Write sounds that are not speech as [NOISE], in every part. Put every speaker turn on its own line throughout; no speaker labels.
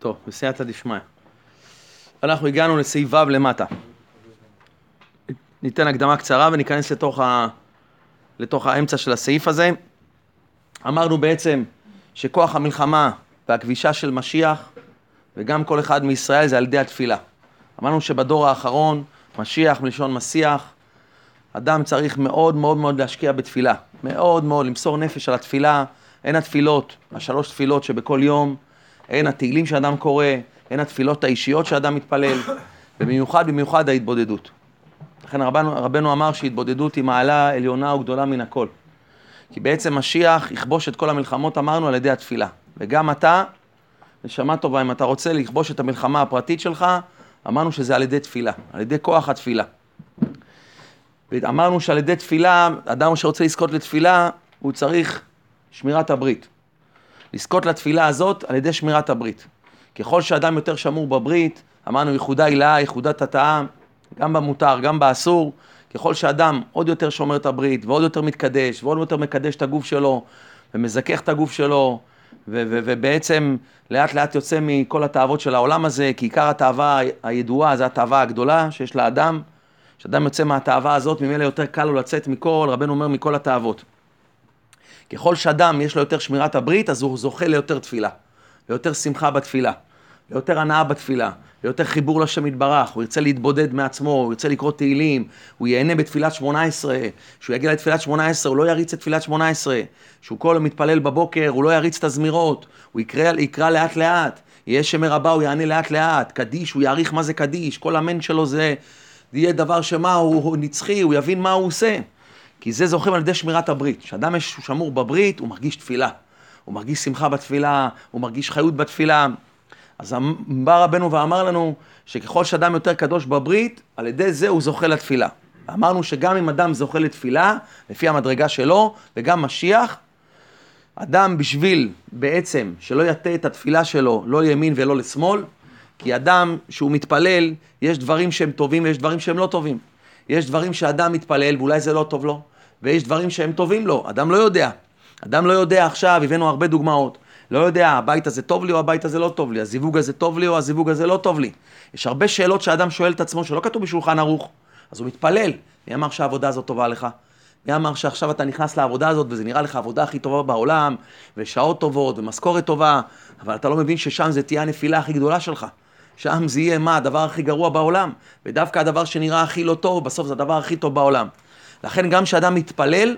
טוב, בסייעתא דשמיא. אנחנו הגענו לסעיף ו' למטה. ניתן הקדמה קצרה וניכנס לתוך, ה... לתוך האמצע של הסעיף הזה. אמרנו בעצם שכוח המלחמה והכבישה של משיח וגם כל אחד מישראל זה על ידי התפילה. אמרנו שבדור האחרון, משיח מלשון מסיח, אדם צריך מאוד מאוד מאוד להשקיע בתפילה. מאוד מאוד, למסור נפש על התפילה. הן התפילות, השלוש תפילות שבכל יום, הן התהילים שאדם קורא, הן התפילות האישיות שאדם מתפלל, ובמיוחד, במיוחד ההתבודדות. לכן רבנו, רבנו אמר שהתבודדות היא מעלה עליונה וגדולה מן הכל. כי בעצם משיח יכבוש את כל המלחמות, אמרנו, על ידי התפילה. וגם אתה, נשמה טובה, אם אתה רוצה לכבוש את המלחמה הפרטית שלך, אמרנו שזה על ידי תפילה, על ידי כוח התפילה. ואמרנו שעל ידי תפילה, אדם שרוצה לזכות לתפילה, הוא צריך שמירת הברית. לזכות לתפילה הזאת על ידי שמירת הברית. ככל שאדם יותר שמור בברית, אמרנו ייחודה הילאה, ייחודת הטעה, גם במותר, גם באסור, ככל שאדם עוד יותר שומר את הברית, ועוד יותר מתקדש, ועוד יותר מקדש את הגוף שלו, ומזכך את הגוף שלו, ו- ו- ובעצם לאט לאט יוצא מכל התאוות של העולם הזה, כי עיקר התאווה הידועה זה התאווה הגדולה שיש לאדם. כשאדם יוצא מהתאווה הזאת, ממילא יותר קל לו לצאת מכל, רבנו אומר, מכל התאוות. ככל שאדם יש לו יותר שמירת הברית, אז הוא זוכה ליותר תפילה, ליותר שמחה בתפילה, ליותר הנאה בתפילה, ליותר חיבור לשם יתברך, הוא ירצה להתבודד מעצמו, הוא ירצה לקרוא תהילים, הוא ייהנה בתפילת שמונה עשרה, כשהוא יגיע לתפילת שמונה עשרה, הוא לא יריץ את תפילת שמונה עשרה, כשהוא כל יום מתפלל בבוקר, הוא לא יריץ את הזמירות, הוא יקרא, יקרא לאט לאט, יהיה שמר הבא, הוא יענה לאט לאט, קדיש, הוא יעריך מה זה קדיש, כל אמן שלו זה יהיה דבר שמה, הוא, הוא נצחי, הוא יבין מה הוא עושה. כי זה זוכרים על ידי שמירת הברית. כשאדם שמור בברית, הוא מרגיש תפילה. הוא מרגיש שמחה בתפילה, הוא מרגיש חיות בתפילה. אז בא רבנו ואמר לנו שככל שאדם יותר קדוש בברית, על ידי זה הוא זוכה לתפילה. אמרנו שגם אם אדם זוכה לתפילה, לפי המדרגה שלו, וגם משיח, אדם בשביל בעצם שלא יטה את התפילה שלו לא לימין ולא לשמאל, כי אדם שהוא מתפלל, יש דברים שהם טובים ויש דברים שהם לא טובים. יש דברים שאדם מתפלל ואולי זה לא טוב לו, ויש דברים שהם טובים לו, אדם לא יודע. אדם לא יודע עכשיו, הבאנו הרבה דוגמאות. לא יודע, הבית הזה טוב לי או הבית הזה לא טוב לי, הזיווג הזה טוב לי או הזיווג הזה לא טוב לי. יש הרבה שאלות שאדם שואל את עצמו שלא כתוב בשולחן ערוך, אז הוא מתפלל. מי אמר שהעבודה הזאת טובה לך? מי אמר שעכשיו אתה נכנס לעבודה הזאת וזה נראה לך העבודה הכי טובה בעולם, ושעות טובות ומשכורת טובה, אבל אתה לא מבין ששם זה תהיה הנפילה הכי גדולה שלך. שם זה יהיה מה? הדבר הכי גרוע בעולם. ודווקא הדבר שנראה הכי לא טוב, בסוף זה הדבר הכי טוב בעולם. לכן גם כשאדם מתפלל,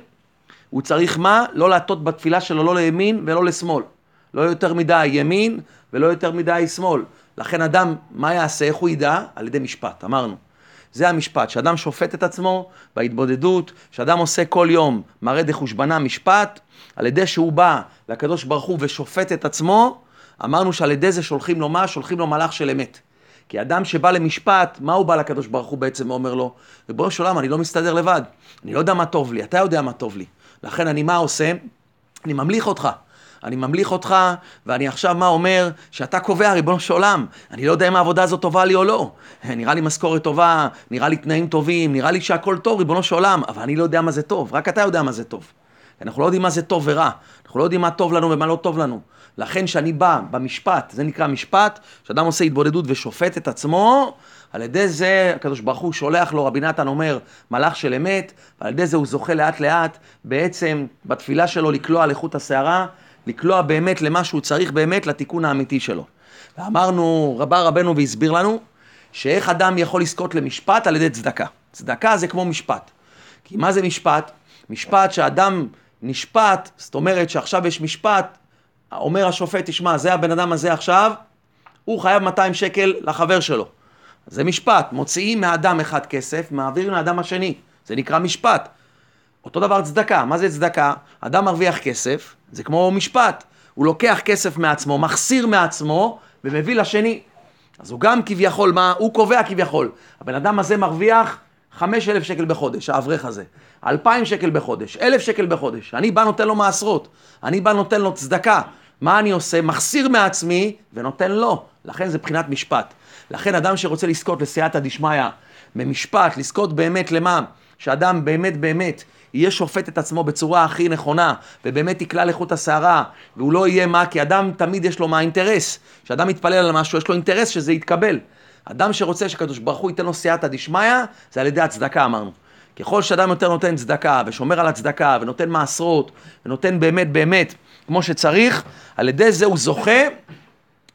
הוא צריך מה? לא להטות בתפילה שלו לא לימין ולא לשמאל. לא יותר מדי ימין ולא יותר מדי שמאל. לכן אדם, מה יעשה? איך הוא ידע? על ידי משפט, אמרנו. זה המשפט, שאדם שופט את עצמו בהתבודדות, שאדם עושה כל יום מראה דחושבנה משפט, על ידי שהוא בא לקדוש ברוך הוא ושופט את עצמו, אמרנו שעל ידי זה שולחים לו מה? שולחים לו מלאך של אמת. כי אדם שבא למשפט, מה הוא בא לקדוש ברוך הוא בעצם ואומר לו? ריבונו של עולם, אני לא מסתדר לבד. אני לא יודע מה טוב לי, אתה יודע מה טוב לי. לכן אני מה עושה? אני ממליך אותך. אני ממליך אותך, ואני עכשיו מה אומר? שאתה קובע, ריבונו של עולם. אני לא יודע אם העבודה הזאת טובה לי או לא. [LAUGHS] נראה לי משכורת טובה, נראה לי תנאים טובים, נראה לי שהכל טוב, ריבונו של עולם, אבל אני לא יודע מה זה טוב, רק אתה יודע מה זה טוב. אנחנו לא יודעים מה זה טוב ורע, אנחנו לא יודעים מה טוב לנו ומה לא טוב לנו. לכן כשאני בא במשפט, זה נקרא משפט, כשאדם עושה התבודדות ושופט את עצמו, על ידי זה הקדוש ברוך הוא שולח לו, רבי נתן אומר, מלאך של אמת, ועל ידי זה הוא זוכה לאט לאט בעצם בתפילה שלו לקלוע על איכות הסערה, לקלוע באמת למה שהוא צריך באמת לתיקון האמיתי שלו. ואמרנו, רבה רבנו והסביר לנו, שאיך אדם יכול לזכות למשפט על ידי צדקה. צדקה זה כמו משפט. כי מה זה משפט? משפט שאדם נשפט, זאת אומרת שעכשיו יש משפט, אומר השופט, תשמע, זה הבן אדם הזה עכשיו, הוא חייב 200 שקל לחבר שלו. זה משפט, מוציאים מאדם אחד כסף, מעבירים לאדם השני. זה נקרא משפט. אותו דבר צדקה, מה זה צדקה? אדם מרוויח כסף, זה כמו משפט. הוא לוקח כסף מעצמו, מחסיר מעצמו, ומביא לשני. אז הוא גם כביכול, מה? הוא קובע כביכול. הבן אדם הזה מרוויח 5,000 שקל בחודש, האברך הזה. 2,000 שקל בחודש, 1,000 שקל בחודש. אני בא נותן לו מעשרות. אני בא נותן לו צדקה. מה אני עושה? מחסיר מעצמי ונותן לו. לכן זה בחינת משפט. לכן אדם שרוצה לזכות לסייעתא דשמיא, ממשפט, לזכות באמת למה? שאדם באמת באמת יהיה שופט את עצמו בצורה הכי נכונה, ובאמת יקלע לחוט השערה, והוא לא יהיה מה, כי אדם תמיד יש לו מה אינטרס. כשאדם מתפלל על משהו, יש לו אינטרס שזה יתקבל. אדם שרוצה שקדוש ברוך הוא ייתן לו סייעתא דשמיא, זה על ידי הצדקה אמרנו. ככל שאדם יותר נותן צדקה, ושומר על הצדקה, ונותן מעשרות, ונותן באמת באמת כמו שצריך, על ידי זה הוא זוכה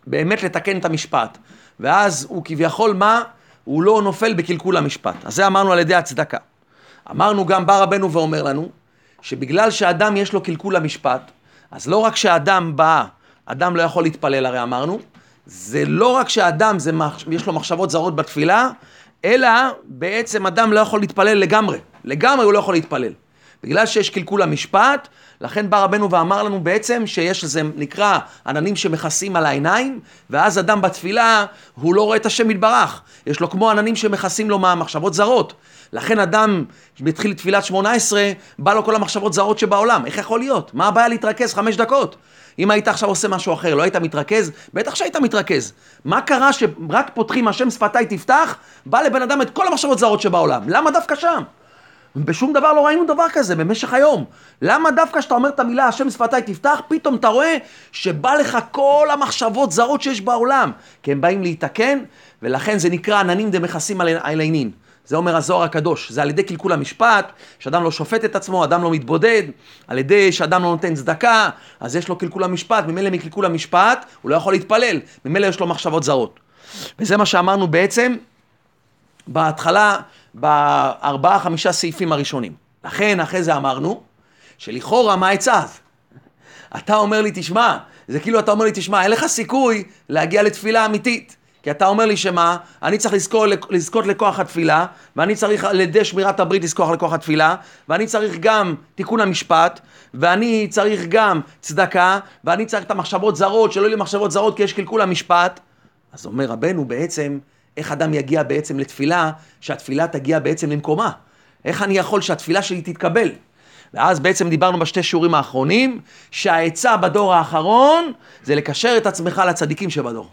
באמת לתקן את המשפט. ואז הוא כביכול מה? הוא לא נופל בקלקול המשפט. אז זה אמרנו על ידי הצדקה. אמרנו גם, בא רבנו ואומר לנו, שבגלל שאדם יש לו קלקול המשפט, אז לא רק שאדם בא, אדם לא יכול להתפלל, הרי אמרנו, זה לא רק שאדם זה, יש לו מחשבות זרות בתפילה, אלא בעצם אדם לא יכול להתפלל לגמרי. לגמרי הוא לא יכול להתפלל. בגלל שיש קלקול המשפט, לכן בא רבנו ואמר לנו בעצם שיש איזה נקרא עננים שמכסים על העיניים, ואז אדם בתפילה, הוא לא רואה את השם יתברך. יש לו כמו עננים שמכסים לו מהמחשבות זרות. לכן אדם מתחיל תפילת שמונה עשרה, בא לו כל המחשבות זרות שבעולם. איך יכול להיות? מה הבעיה להתרכז חמש דקות? אם היית עכשיו עושה משהו אחר, לא היית מתרכז? בטח שהיית מתרכז. מה קרה שרק פותחים השם שפתיי תפתח, בא לבן אדם את כל המחשבות זרות שבעולם? למה דווקא שם? בשום דבר לא ראינו דבר כזה במשך היום. למה דווקא כשאתה אומר את המילה השם שפתיי תפתח, פתאום אתה רואה שבא לך כל המחשבות זרות שיש בעולם. כי הם באים להתקן, ולכן זה נקרא עננים דמכסים על עינין. זה אומר הזוהר הקדוש, זה על ידי קלקול המשפט, שאדם לא שופט את עצמו, אדם לא מתבודד, על ידי שאדם לא נותן צדקה, אז יש לו קלקול המשפט, ממילא מקלקול המשפט הוא לא יכול להתפלל, ממילא יש לו מחשבות זרות. וזה מה שאמרנו בעצם בהתחלה, בארבעה חמישה סעיפים הראשונים. לכן אחרי זה אמרנו, שלכאורה מה העצה? אתה אומר לי, תשמע, זה כאילו אתה אומר לי, תשמע, אין לך סיכוי להגיע לתפילה אמיתית. כי אתה אומר לי שמה, אני צריך לזכות, לזכות לכוח התפילה, ואני צריך על ידי שמירת הברית לזכוח לכוח התפילה, ואני צריך גם תיקון המשפט, ואני צריך גם צדקה, ואני צריך את המחשבות זרות, שלא יהיו לי מחשבות זרות כי יש קלקול המשפט. אז אומר רבנו בעצם, איך אדם יגיע בעצם לתפילה, שהתפילה תגיע בעצם למקומה? איך אני יכול שהתפילה שלי תתקבל? ואז בעצם דיברנו בשתי שיעורים האחרונים, שהעצה בדור האחרון זה לקשר את עצמך לצדיקים שבדור.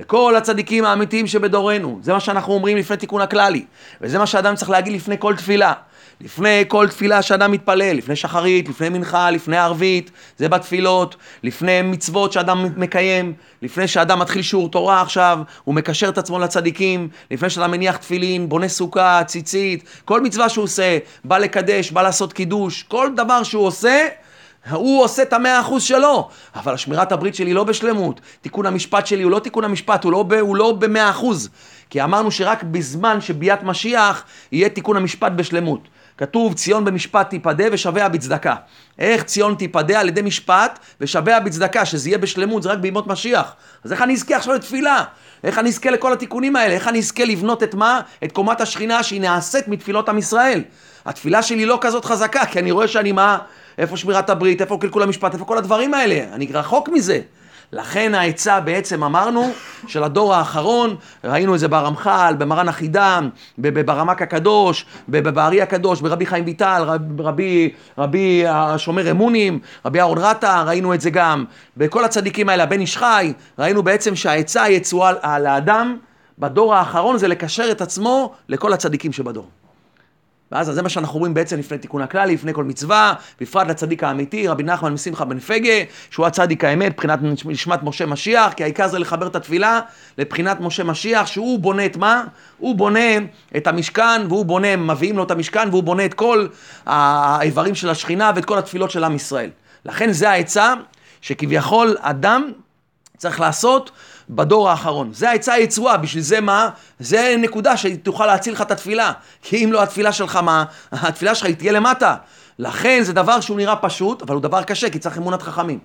לכל הצדיקים האמיתיים שבדורנו. זה מה שאנחנו אומרים לפני תיקון הכללי, וזה מה שאדם צריך להגיד לפני כל תפילה. לפני כל תפילה שאדם מתפלל, לפני שחרית, לפני מנחה, לפני ערבית, זה בתפילות, לפני מצוות שאדם מקיים, לפני שאדם מתחיל שיעור תורה עכשיו, הוא מקשר את עצמו לצדיקים, לפני שאדם מניח תפילין, בונה סוכה, ציצית, כל מצווה שהוא עושה, בא לקדש, בא לעשות קידוש, כל דבר שהוא עושה, הוא עושה את המאה אחוז שלו, אבל השמירת הברית שלי לא בשלמות. תיקון המשפט שלי הוא לא תיקון המשפט, הוא לא, ב, הוא לא במאה אחוז. כי אמרנו שרק בזמן שביאת משיח יהיה תיקון המשפט בשלמות. כתוב ציון במשפט תיפדה ושבע בצדקה. איך ציון תיפדה? על ידי משפט ושבע בצדקה, שזה יהיה בשלמות, זה רק בימות משיח. אז איך אני אזכה עכשיו לתפילה? איך אני אזכה לכל התיקונים האלה? איך אני אזכה לבנות את מה? את קומת השכינה שהיא נעשית מתפילות עם ישראל. התפילה שלי לא כזאת חזקה, כי אני רואה שאני מה? איפה שמירת הברית, איפה קלקול המשפט, איפה כל הדברים האלה? אני רחוק מזה. לכן העצה בעצם אמרנו של הדור האחרון, ראינו את זה ברמח"ל, במרן החידם, ברמק הקדוש, בארי הקדוש, ברבי חיים ויטל, רבי, רבי השומר אמונים, רבי אהרון רטה, ראינו את זה גם בכל הצדיקים האלה, הבן איש חי, ראינו בעצם שהעצה היצואה לאדם בדור האחרון זה לקשר את עצמו לכל הצדיקים שבדור. ואז זה מה שאנחנו רואים בעצם לפני תיקון הכללי, לפני כל מצווה, בפרט לצדיק האמיתי, רבי נחמן משמחה בן פגה, שהוא הצדיק האמת, מבחינת נשמת משה משיח, כי העיקר זה לחבר את התפילה לבחינת משה משיח, שהוא בונה את מה? הוא בונה את המשכן, והוא בונה, מביאים לו את המשכן, והוא בונה את כל האיברים של השכינה ואת כל התפילות של עם ישראל. לכן זה העצה, שכביכול אדם צריך לעשות בדור האחרון. זה העצה היצואה, בשביל זה מה? זה נקודה שתוכל להציל לך את התפילה. כי אם לא התפילה שלך, מה? התפילה שלך היא תהיה למטה. לכן זה דבר שהוא נראה פשוט, אבל הוא דבר קשה, כי צריך אמונת חכמים.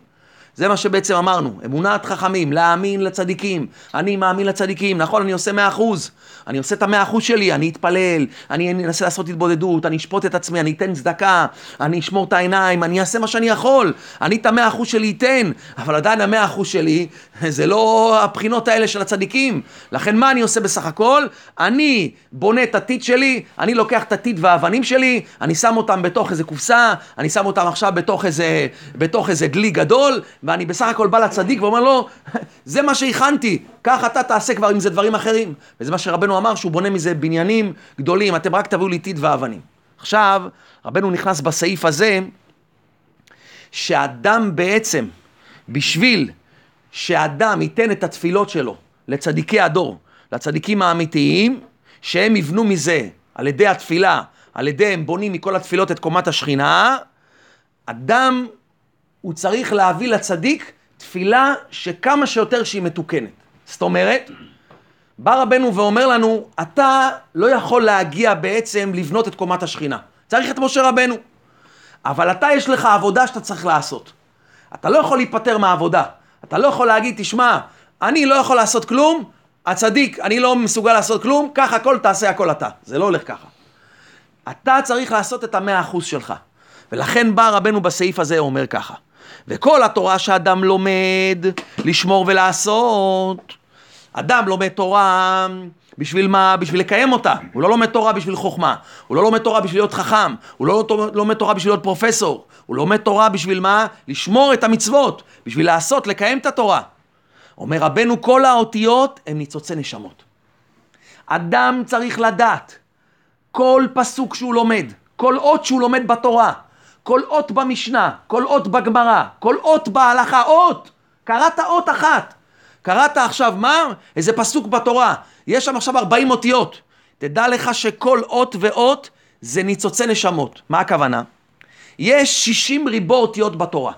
זה מה שבעצם אמרנו, אמונת חכמים, להאמין לצדיקים. אני מאמין לצדיקים, נכון, אני עושה מאה אחוז. אני עושה את המאה אחוז שלי, אני אתפלל, אני אנסה לעשות התבודדות, אני אשפוט את עצמי, אני אתן צדקה, אני אשמור את העיניים, אני אעשה מה שאני יכול. אני את המאה אחוז שלי אתן, אבל עדיין המאה אחוז שלי [LAUGHS] זה לא הבחינות האלה של הצדיקים. לכן מה אני עושה בסך הכל? אני בונה את הטיט שלי, אני לוקח את הטיט והאבנים שלי, אני שם אותם בתוך איזה קופסה, אני שם אותם עכשיו בתוך איזה, בתוך איזה דלי גדול, ואני בסך הכל בא לצדיק ואומר לו, זה מה שהכנתי, כך אתה תעשה כבר עם זה דברים אחרים. וזה מה שרבנו אמר, שהוא בונה מזה בניינים גדולים, אתם רק תביאו לי טיט ואבנים. עכשיו, רבנו נכנס בסעיף הזה, שאדם בעצם, בשביל שאדם ייתן את התפילות שלו לצדיקי הדור, לצדיקים האמיתיים, שהם יבנו מזה, על ידי התפילה, על ידי הם בונים מכל התפילות את קומת השכינה, אדם, הוא צריך להביא לצדיק תפילה שכמה שיותר שהיא מתוקנת. זאת אומרת, בא רבנו ואומר לנו, אתה לא יכול להגיע בעצם לבנות את קומת השכינה. צריך את משה רבנו. אבל אתה יש לך עבודה שאתה צריך לעשות. אתה לא יכול להיפטר מהעבודה. אתה לא יכול להגיד, תשמע, אני לא יכול לעשות כלום, הצדיק, אני לא מסוגל לעשות כלום, קח הכל, תעשה הכל אתה. זה לא הולך ככה. אתה צריך לעשות את המאה אחוז שלך. ולכן בא רבנו בסעיף הזה, אומר ככה, וכל התורה שאדם לומד לשמור ולעשות, אדם לומד תורה בשביל מה? בשביל לקיים אותה. הוא לא לומד תורה בשביל חוכמה. הוא לא לומד תורה בשביל להיות חכם. הוא לא לומד תורה בשביל להיות פרופסור. הוא לומד תורה בשביל מה? לשמור את המצוות. בשביל לעשות, לקיים את התורה. אומר רבנו, כל האותיות הם ניצוצי נשמות. אדם צריך לדעת כל פסוק שהוא לומד, כל אות שהוא לומד בתורה, כל אות במשנה, כל אות בגמרא, כל אות בהלכה, אות! קראת אות אחת. קראת עכשיו מה? איזה פסוק בתורה. יש שם עכשיו 40 אותיות. תדע לך שכל אות ואות זה ניצוצי נשמות. מה הכוונה? יש 60 ריבו אותיות בתורה.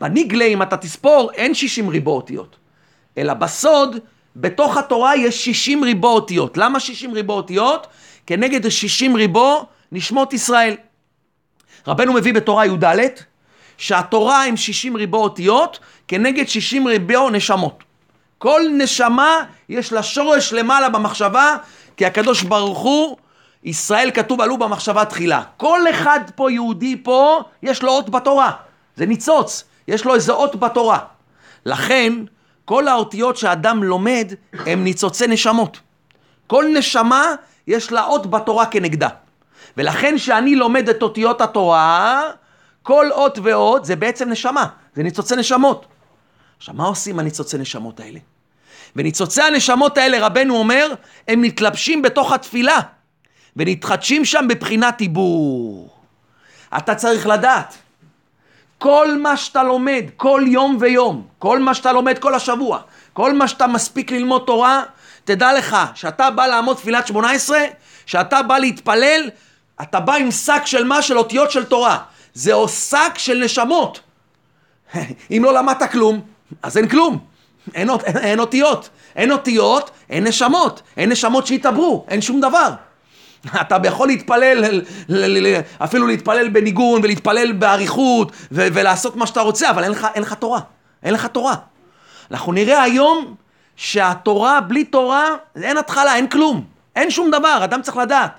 בניגלה, אם אתה תספור, אין 60 ריבו אותיות. אלא בסוד, בתוך התורה יש 60 ריבו אותיות. למה 60 ריבו אותיות? כנגד 60 ריבו נשמות ישראל. רבנו מביא בתורה י"ד, שהתורה הם 60 ריבו אותיות, כנגד 60 ריבו נשמות. כל נשמה יש לה שורש למעלה במחשבה, כי הקדוש ברוך הוא, ישראל כתוב עלו במחשבה תחילה. כל אחד פה, יהודי פה, יש לו אות בתורה. זה ניצוץ, יש לו איזה אות בתורה. לכן, כל האותיות שאדם לומד הם ניצוצי נשמות. כל נשמה יש לה אות בתורה כנגדה. ולכן כשאני לומד את אותיות התורה, כל אות ואות זה בעצם נשמה, זה ניצוצי נשמות. עכשיו, מה עושים הניצוצי נשמות האלה? וניצוצי הנשמות האלה, רבנו אומר, הם מתלבשים בתוך התפילה, ונתחדשים שם בבחינת עיבור. אתה צריך לדעת, כל מה שאתה לומד, כל יום ויום, כל מה שאתה לומד כל השבוע, כל מה שאתה מספיק ללמוד תורה, תדע לך, שאתה בא לעמוד תפילת שמונה עשרה, שאתה בא להתפלל, אתה בא עם שק של מה? של אותיות של תורה. זהו שק של נשמות. [LAUGHS] אם לא למדת כלום, אז אין כלום. אין, אין, אין אותיות. אין אותיות, אין נשמות. אין נשמות שיתעברו, אין שום דבר. [LAUGHS] אתה יכול להתפלל, אפילו להתפלל בניגון ולהתפלל באריכות ולעשות מה שאתה רוצה, אבל אין לך, אין לך תורה. אין לך תורה. אנחנו נראה היום שהתורה, בלי תורה, אין התחלה, אין כלום. אין שום דבר, אדם צריך לדעת.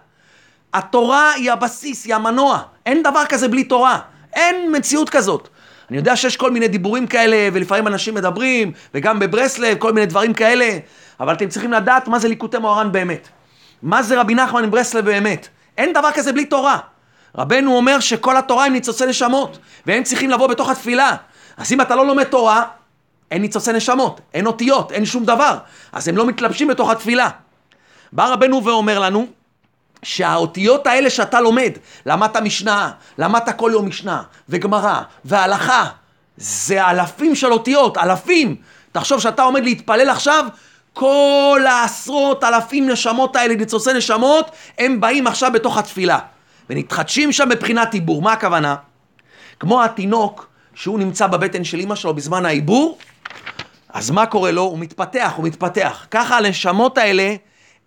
התורה היא הבסיס, היא המנוע. אין דבר כזה בלי תורה. אין מציאות כזאת. אני יודע שיש כל מיני דיבורים כאלה, ולפעמים אנשים מדברים, וגם בברסלב, כל מיני דברים כאלה, אבל אתם צריכים לדעת מה זה ליקוטי מוהר"ן באמת. מה זה רבי נחמן עם ברסלב באמת. אין דבר כזה בלי תורה. רבנו אומר שכל התורה הם ניצוצי נשמות, והם צריכים לבוא בתוך התפילה. אז אם אתה לא לומד תורה, אין ניצוצי נשמות, אין אותיות, אין שום דבר. אז הם לא מתלבשים בתוך התפילה. בא רבנו ואומר לנו, שהאותיות האלה שאתה לומד, למדת משנה, למדת כל יום משנה, וגמרא, והלכה, זה אלפים של אותיות, אלפים. תחשוב שאתה עומד להתפלל עכשיו, כל העשרות אלפים נשמות האלה, ניצוצי נשמות, הם באים עכשיו בתוך התפילה. ונתחדשים שם מבחינת עיבור. מה הכוונה? כמו התינוק שהוא נמצא בבטן של אמא שלו בזמן העיבור, אז מה קורה לו? הוא מתפתח, הוא מתפתח. ככה הנשמות האלה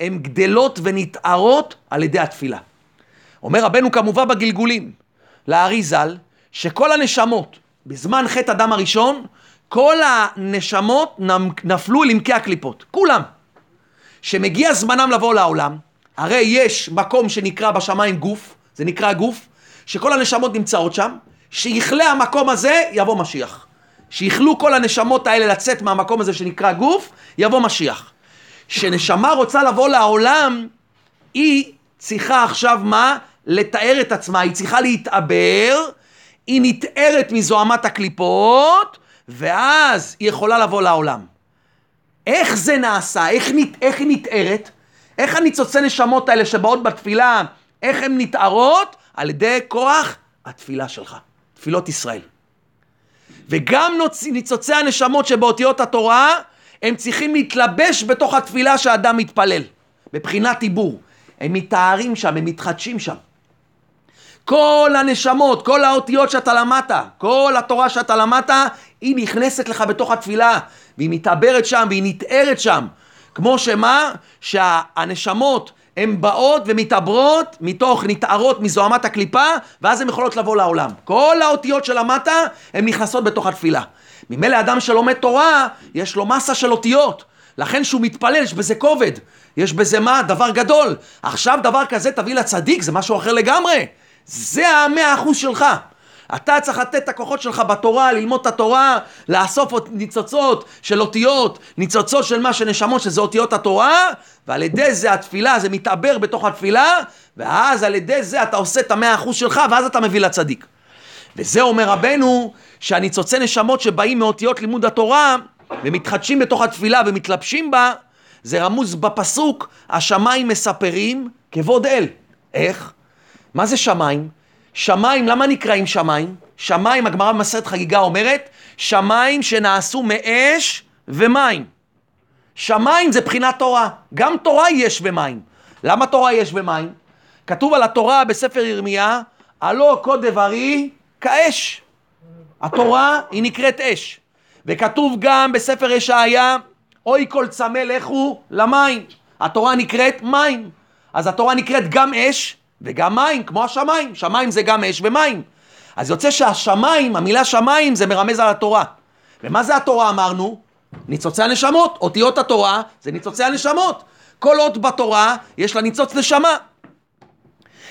הן גדלות ונתערות על ידי התפילה. אומר רבנו כמובן בגלגולים, לארי ז"ל, שכל הנשמות, בזמן חטא הדם הראשון, כל הנשמות נפלו אל עמקי הקליפות, כולם. שמגיע זמנם לבוא לעולם, הרי יש מקום שנקרא בשמיים גוף, זה נקרא גוף, שכל הנשמות נמצאות שם, שיכלה המקום הזה, יבוא משיח. שיכלו כל הנשמות האלה לצאת מהמקום הזה שנקרא גוף, יבוא משיח. כשנשמה רוצה לבוא לעולם, היא צריכה עכשיו מה? לתאר את עצמה, היא צריכה להתעבר, היא נתארת מזוהמת הקליפות, ואז היא יכולה לבוא לעולם. איך זה נעשה? איך, נת, איך היא נתארת? איך הניצוצי נשמות האלה שבאות בתפילה איך הן נתערות? על ידי כוח התפילה שלך, תפילות ישראל. וגם. ניצוצי הנשמות שבאותיות התורה, הם צריכים להתלבש בתוך התפילה שהאדם מתפלל, מבחינת עיבור. הם מתארים שם, הם מתחדשים שם. כל הנשמות, כל האותיות שאתה למדת, כל התורה שאתה למדת, היא נכנסת לך בתוך התפילה, והיא מתעברת שם, והיא נתארת שם. כמו שמה? שהנשמות הן באות ומתעברות מתוך, נתערות מזוהמת הקליפה, ואז הן יכולות לבוא לעולם. כל האותיות שלמדת, הן נכנסות בתוך התפילה. ממילא אדם שלומד תורה, יש לו מסה של אותיות. לכן שהוא מתפלל, יש בזה כובד. יש בזה מה? דבר גדול. עכשיו דבר כזה תביא לצדיק, זה משהו אחר לגמרי. זה המאה אחוז שלך. אתה צריך לתת את הכוחות שלך בתורה, ללמוד את התורה, לאסוף ניצוצות של אותיות, ניצוצות של מה שנשמות, שזה אותיות התורה, ועל ידי זה התפילה, זה מתעבר בתוך התפילה, ואז על ידי זה אתה עושה את המאה אחוז שלך, ואז אתה מביא לצדיק. וזה אומר רבנו, שהניצוצי נשמות שבאים מאותיות לימוד התורה, ומתחדשים בתוך התפילה ומתלבשים בה, זה רמוז בפסוק, השמיים מספרים כבוד אל. איך? מה זה שמיים? שמיים, למה נקראים שמיים? שמיים, הגמרא במסרת חגיגה אומרת, שמיים שנעשו מאש ומים. שמיים זה בחינת תורה, גם תורה יש במים. למה תורה יש במים? כתוב על התורה בספר ירמיה, הלא כה דברי כאש. התורה היא נקראת אש. וכתוב גם בספר ישעיה, אוי כל צמא לכו למים. התורה נקראת מים. אז התורה נקראת גם אש וגם מים, כמו השמיים. שמיים זה גם אש ומים. אז יוצא שהשמיים, המילה שמיים זה מרמז על התורה. ומה זה התורה אמרנו? ניצוצי הנשמות. אותיות התורה זה ניצוצי הנשמות. כל אות בתורה יש לה ניצוץ נשמה.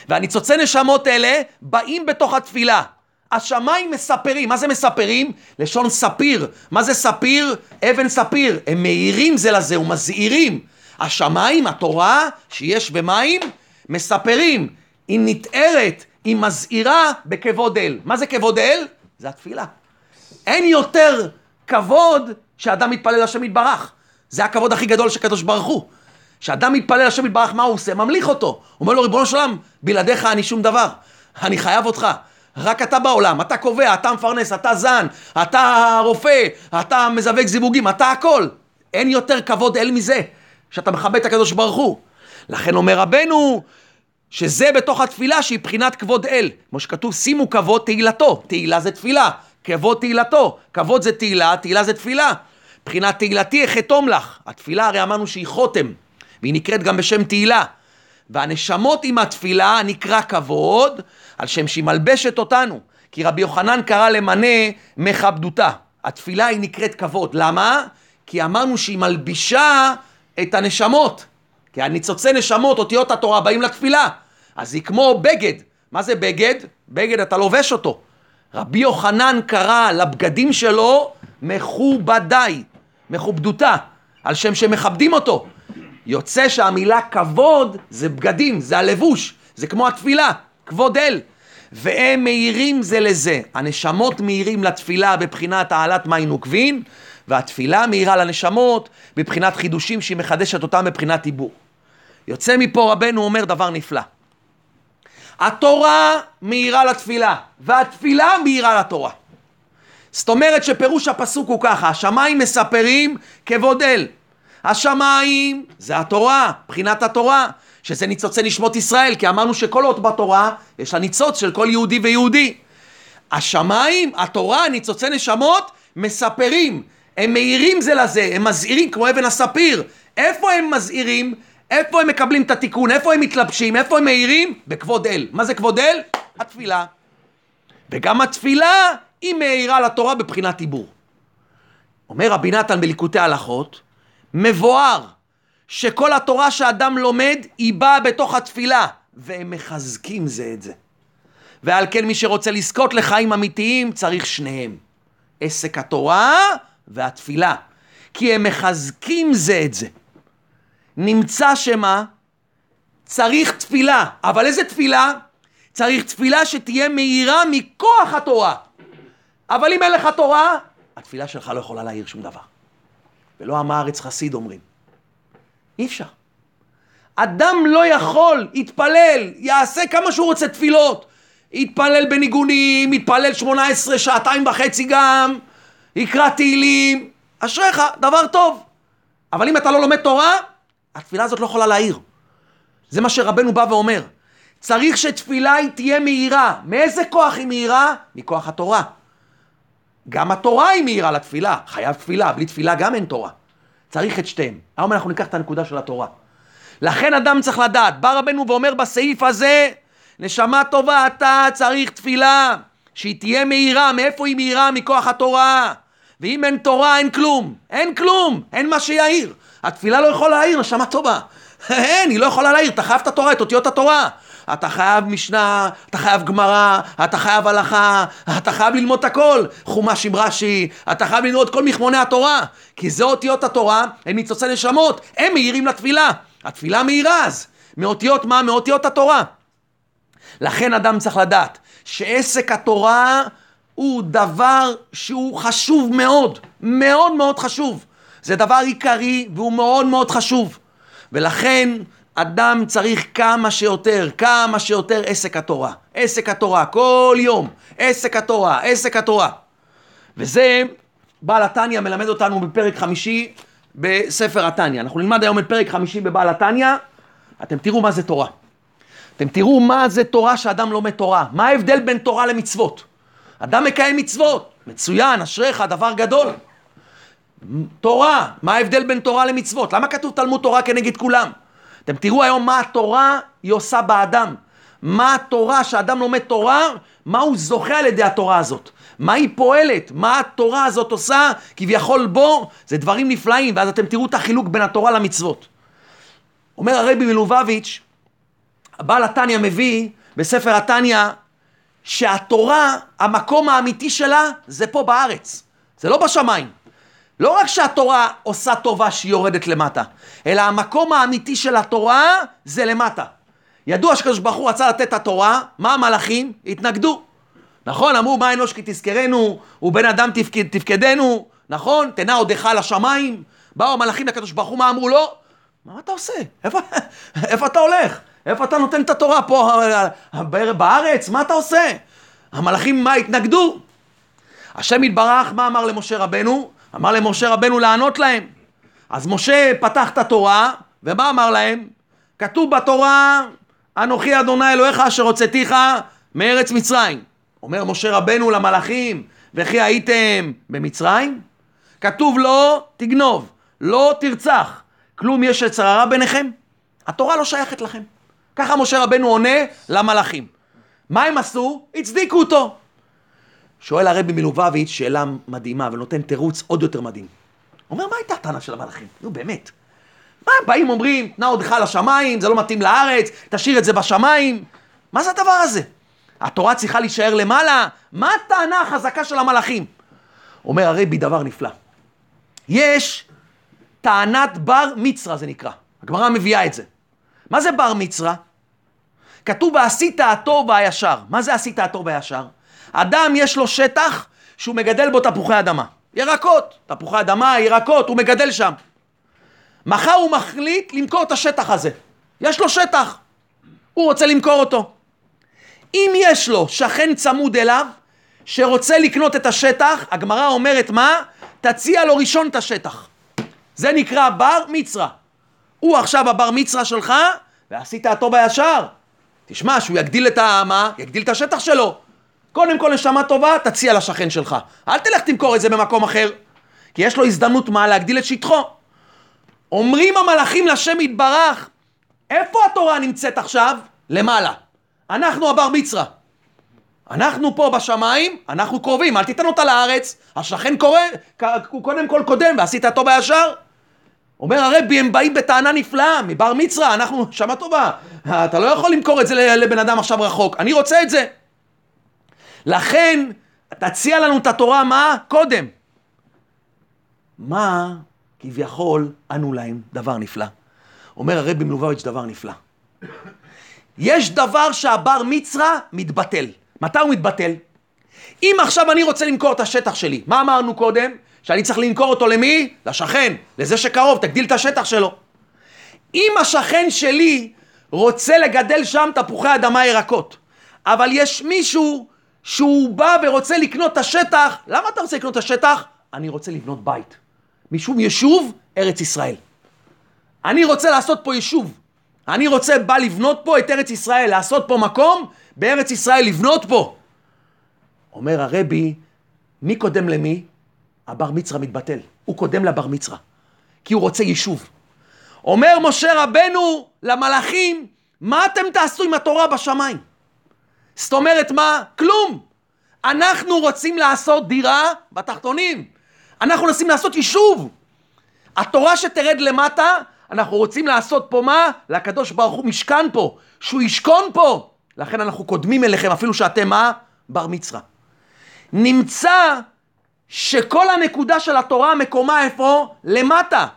והניצוצי נשמות אלה באים בתוך התפילה. השמיים מספרים, מה זה מספרים? לשון ספיר. מה זה ספיר? אבן ספיר. הם מאירים זה לזה ומזהירים. השמיים, התורה שיש במים, מספרים. היא נתארת, היא מזהירה בכבוד אל. מה זה כבוד אל? זה התפילה. אין יותר כבוד שאדם מתפלל לשם יתברך. זה הכבוד הכי גדול של קדוש ברוך הוא. כשאדם מתפלל לשם יתברך, מה הוא עושה? ממליך אותו. הוא אומר לו, ריבונו של עולם, בלעדיך אני שום דבר. אני חייב אותך. רק אתה בעולם, אתה קובע, אתה מפרנס, אתה זן, אתה רופא, אתה מזווק זיווגים, אתה הכל. אין יותר כבוד אל מזה, שאתה מכבד את הקדוש ברוך הוא. לכן אומר רבנו, שזה בתוך התפילה שהיא בחינת כבוד אל. כמו שכתוב, שימו כבוד תהילתו. תהילה זה תפילה. כבוד תהילתו. כבוד זה תהילה, תהילה זה תפילה. בחינת תהילתי אחתום לך. התפילה הרי אמרנו שהיא חותם, והיא נקראת גם בשם תהילה. והנשמות עם התפילה נקרא כבוד, על שם שהיא מלבשת אותנו. כי רבי יוחנן קרא למנה מכבדותה. התפילה היא נקראת כבוד. למה? כי אמרנו שהיא מלבישה את הנשמות. כי הניצוצי נשמות, אותיות התורה, באים לתפילה. אז היא כמו בגד. מה זה בגד? בגד, אתה לובש אותו. רבי יוחנן קרא לבגדים שלו מכובדיי, מכובדותה, על שם שמכבדים אותו. יוצא שהמילה כבוד זה בגדים, זה הלבוש, זה כמו התפילה, כבוד אל. והם מאירים זה לזה. הנשמות מאירים לתפילה בבחינת העלת מים נוקבין, והתפילה מאירה לנשמות בבחינת חידושים שהיא מחדשת אותם בבחינת עיבור. יוצא מפה רבנו אומר דבר נפלא. התורה מאירה לתפילה, והתפילה מאירה לתורה. זאת אומרת שפירוש הפסוק הוא ככה, השמיים מספרים כבוד אל. השמיים זה התורה, בחינת התורה, שזה ניצוצי נשמות ישראל, כי אמרנו שכל אות בתורה יש לה ניצוץ של כל יהודי ויהודי. השמיים, התורה, ניצוצי נשמות, מספרים, הם מאירים זה לזה, הם מזהירים כמו אבן הספיר. איפה הם מזהירים? איפה הם מקבלים את התיקון? איפה הם מתלבשים? איפה הם מאירים? בכבוד אל. מה זה כבוד אל? התפילה. וגם התפילה היא מאירה לתורה בבחינת עיבור. אומר רבי נתן בליקוטי הלכות, מבואר שכל התורה שאדם לומד היא באה בתוך התפילה, והם מחזקים זה את זה. ועל כן מי שרוצה לזכות לחיים אמיתיים צריך שניהם. עסק התורה והתפילה. כי הם מחזקים זה את זה. נמצא שמה? צריך תפילה. אבל איזה תפילה? צריך תפילה שתהיה מהירה מכוח התורה. אבל אם אין לך תורה, התפילה שלך לא יכולה להעיר שום דבר. ולא עם הארץ חסיד אומרים. אי אפשר. אדם לא יכול, יתפלל, יעשה כמה שהוא רוצה תפילות. יתפלל בניגונים, יתפלל שמונה עשרה, שעתיים וחצי גם, יקרא תהילים, אשריך, דבר טוב. אבל אם אתה לא לומד תורה, התפילה הזאת לא יכולה להעיר. זה מה שרבנו בא ואומר. צריך שתפילה היא תהיה מהירה. מאיזה כוח היא מהירה? מכוח התורה. גם התורה היא מהירה לתפילה. חייב תפילה, בלי תפילה גם אין תורה. צריך את שתיהם. היום אנחנו ניקח את הנקודה של התורה. לכן אדם צריך לדעת. בא רבנו ואומר בסעיף הזה, נשמה טובה, אתה צריך תפילה, שהיא תהיה מהירה. מאיפה היא מהירה? מכוח התורה. ואם אין תורה, אין כלום. אין כלום, אין מה שיעיר. התפילה לא יכולה להעיר, נשמה טובה. אין, היא לא יכולה להעיר, אתה חייב את התורה, את אותיות התורה. אתה חייב משנה, אתה חייב גמרא, אתה חייב הלכה, אתה חייב ללמוד את הכל. חומש עם רש"י, אתה חייב ללמוד כל מכמוני התורה. כי זה אותיות התורה, הם ניצוצי נשמות, הם מאירים לתפילה. התפילה מאירה אז. מאותיות מה? מאותיות התורה. לכן אדם צריך לדעת שעסק התורה הוא דבר שהוא חשוב מאוד, מאוד מאוד חשוב. זה דבר עיקרי והוא מאוד מאוד חשוב. ולכן אדם צריך כמה שיותר, כמה שיותר עסק התורה. עסק התורה, כל יום. עסק התורה, עסק התורה. וזה בעל התניא מלמד אותנו בפרק חמישי בספר התניא. אנחנו נלמד היום את פרק חמישי בבעל התניא. אתם תראו מה זה תורה. אתם תראו מה זה תורה שאדם לומד תורה. מה ההבדל בין תורה למצוות? אדם מקיים מצוות, מצוין, אשריך, דבר גדול. תורה, מה ההבדל בין תורה למצוות? למה כתוב תלמוד תורה כנגד כולם? אתם תראו היום מה התורה היא עושה באדם. מה התורה, שאדם לומד תורה, מה הוא זוכה על ידי התורה הזאת. מה היא פועלת, מה התורה הזאת עושה, כביכול בו, זה דברים נפלאים, ואז אתם תראו את החילוק בין התורה למצוות. אומר הרבי מלובביץ', הבעל התניא מביא בספר התניא, שהתורה, המקום האמיתי שלה, זה פה בארץ, זה לא בשמיים. לא רק שהתורה עושה טובה שהיא יורדת למטה, אלא המקום האמיתי של התורה זה למטה. ידוע שקדוש ברוך הוא רצה לתת את התורה, מה המלאכים? התנגדו. נכון? אמרו מה אנוש כי תזכרנו, ובן אדם תפקד, תפקדנו, נכון? תנע עודך לשמיים. באו המלאכים לקדוש ברוך הוא, מה אמרו לו? מה אתה עושה? איפה, [LAUGHS] איפה אתה הולך? איפה אתה נותן את התורה פה בארץ? מה אתה עושה? המלאכים מה התנגדו? השם יתברך, מה אמר למשה רבנו? אמר למשה רבנו לענות להם. אז משה פתח את התורה, ומה אמר להם? כתוב בתורה, אנוכי אדוני אלוהיך אשר הוצאתיך מארץ מצרים. אומר משה רבנו למלאכים, וכי הייתם במצרים? כתוב לא תגנוב, לא תרצח, כלום יש יצר הרע ביניכם? התורה לא שייכת לכם. ככה משה רבנו עונה למלאכים. מה הם עשו? הצדיקו אותו. שואל הרבי מלובביץ' שאלה מדהימה ונותן תירוץ עוד יותר מדהים. אומר, מה הייתה הטענה של המלאכים? נו, באמת. מה הם באים אומרים, תנא עודך לשמיים, זה לא מתאים לארץ, תשאיר את זה בשמיים? מה זה הדבר הזה? התורה צריכה להישאר למעלה? מה הטענה החזקה של המלאכים? אומר הרבי דבר נפלא. יש טענת בר מצרה זה נקרא. הגמרא מביאה את זה. מה זה בר מצרה? כתוב ועשית הטוב והישר. מה זה עשית הטוב והישר? אדם יש לו שטח שהוא מגדל בו תפוחי אדמה. ירקות, תפוחי אדמה, ירקות, הוא מגדל שם. מחר הוא מחליט למכור את השטח הזה. יש לו שטח, הוא רוצה למכור אותו. אם יש לו שכן צמוד אליו, שרוצה לקנות את השטח, הגמרא אומרת מה? תציע לו ראשון את השטח. זה נקרא בר מצרה. הוא עכשיו הבר מצרה שלך, ועשית הטוב הישר. תשמע, שהוא יגדיל את ה... מה? יגדיל את השטח שלו. קודם כל נשמה טובה, תציע לשכן שלך. אל תלך תמכור את זה במקום אחר. כי יש לו הזדמנות מה? להגדיל את שטחו. אומרים המלאכים לשם יתברך, איפה התורה נמצאת עכשיו? למעלה. אנחנו הבר מצרה. אנחנו פה בשמיים, אנחנו קרובים, אל תיתן אותה לארץ, השכן קורא, הוא קודם כל קודם, ועשית טוב הישר. אומר הרבי, הם באים בטענה נפלאה, מבר מצרה, אנחנו, שמה טובה, אתה לא יכול למכור את זה לבן אדם עכשיו רחוק, אני רוצה את זה. לכן, תציע לנו את התורה, מה? קודם. מה כביכול ענו להם? דבר נפלא. אומר הרבי מלובביץ' דבר נפלא. יש דבר שהבר מצרה מתבטל. מתי הוא מתבטל? אם עכשיו אני רוצה למכור את השטח שלי, מה אמרנו קודם? שאני צריך למכור אותו למי? לשכן, לזה שקרוב, תגדיל את השטח שלו. אם השכן שלי רוצה לגדל שם תפוחי אדמה ירקות, אבל יש מישהו שהוא בא ורוצה לקנות את השטח, למה אתה רוצה לקנות את השטח? אני רוצה לבנות בית. משום יישוב, ארץ ישראל. אני רוצה לעשות פה יישוב. אני רוצה, בא לבנות פה את ארץ ישראל, לעשות פה מקום בארץ ישראל, לבנות פה. אומר הרבי, מי קודם למי? הבר מצווה מתבטל. הוא קודם לבר מצווה. כי הוא רוצה יישוב. אומר משה רבנו למלאכים, מה אתם תעשו עם התורה בשמיים? זאת אומרת מה? כלום. אנחנו רוצים לעשות דירה בתחתונים. אנחנו רוצים לעשות יישוב. התורה שתרד למטה, אנחנו רוצים לעשות פה מה? לקדוש ברוך הוא משכן פה, שהוא ישכון פה. לכן אנחנו קודמים אליכם, אפילו שאתם מה? בר מצווה. נמצא שכל הנקודה של התורה מקומה איפה? למטה.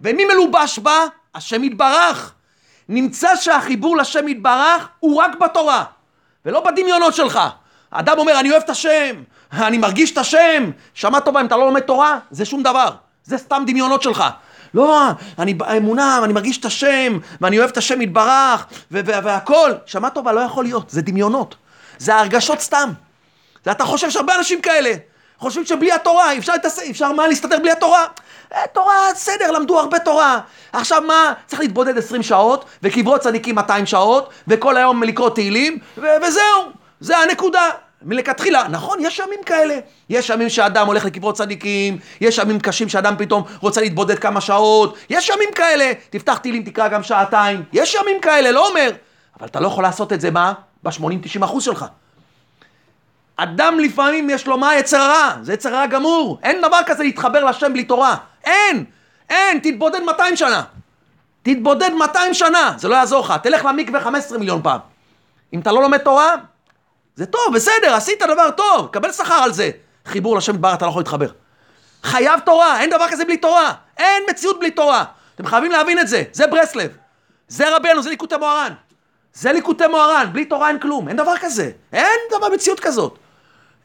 ומי מלובש בה? השם יתברך. נמצא שהחיבור לשם יתברך הוא רק בתורה, ולא בדמיונות שלך. האדם אומר, אני אוהב את השם, אני מרגיש את השם. שמע טובה, אם אתה לא לומד תורה, זה שום דבר. זה סתם דמיונות שלך. לא, אני באמונה, אני מרגיש את השם, ואני אוהב את השם יתברך, והכל. שמע טובה, לא יכול להיות, זה דמיונות. זה הרגשות סתם. זה אתה חושב שהרבה אנשים כאלה. חושבים שבלי התורה, אפשר, אפשר מה להסתדר בלי התורה? אה, תורה, בסדר, למדו הרבה תורה. עכשיו מה, צריך להתבודד 20 שעות, וקברות צדיקים 200 שעות, וכל היום לקרוא תהילים, ו- וזהו, זה הנקודה. מלכתחילה, נכון, יש ימים כאלה. יש ימים שאדם הולך לקברות צדיקים, יש ימים קשים שאדם פתאום רוצה להתבודד כמה שעות, יש ימים כאלה. תפתח תהילים, תקרא גם שעתיים. יש ימים כאלה, לא אומר. אבל אתה לא יכול לעשות את זה, מה? ב-80-90 אחוז שלך. אדם לפעמים יש לו מה יצר רע, זה יצר רע גמור. אין דבר כזה להתחבר לשם בלי תורה. אין, אין, תתבודד 200 שנה. תתבודד 200 שנה, זה לא יעזור לך. תלך למקווה 15 מיליון פעם. אם אתה לא לומד תורה, זה טוב, בסדר, עשית דבר טוב, קבל שכר על זה. חיבור לשם דבר אתה לא יכול להתחבר. חייב תורה, אין דבר כזה בלי תורה. אין מציאות בלי תורה. אתם חייבים להבין את זה, זה ברסלב. זה רבנו, זה ליקוטי מוהר"ן. זה ליקוטי מוהר"ן, בלי תורה אין כלום, אין דבר כזה. אין דבר מציאות כזאת.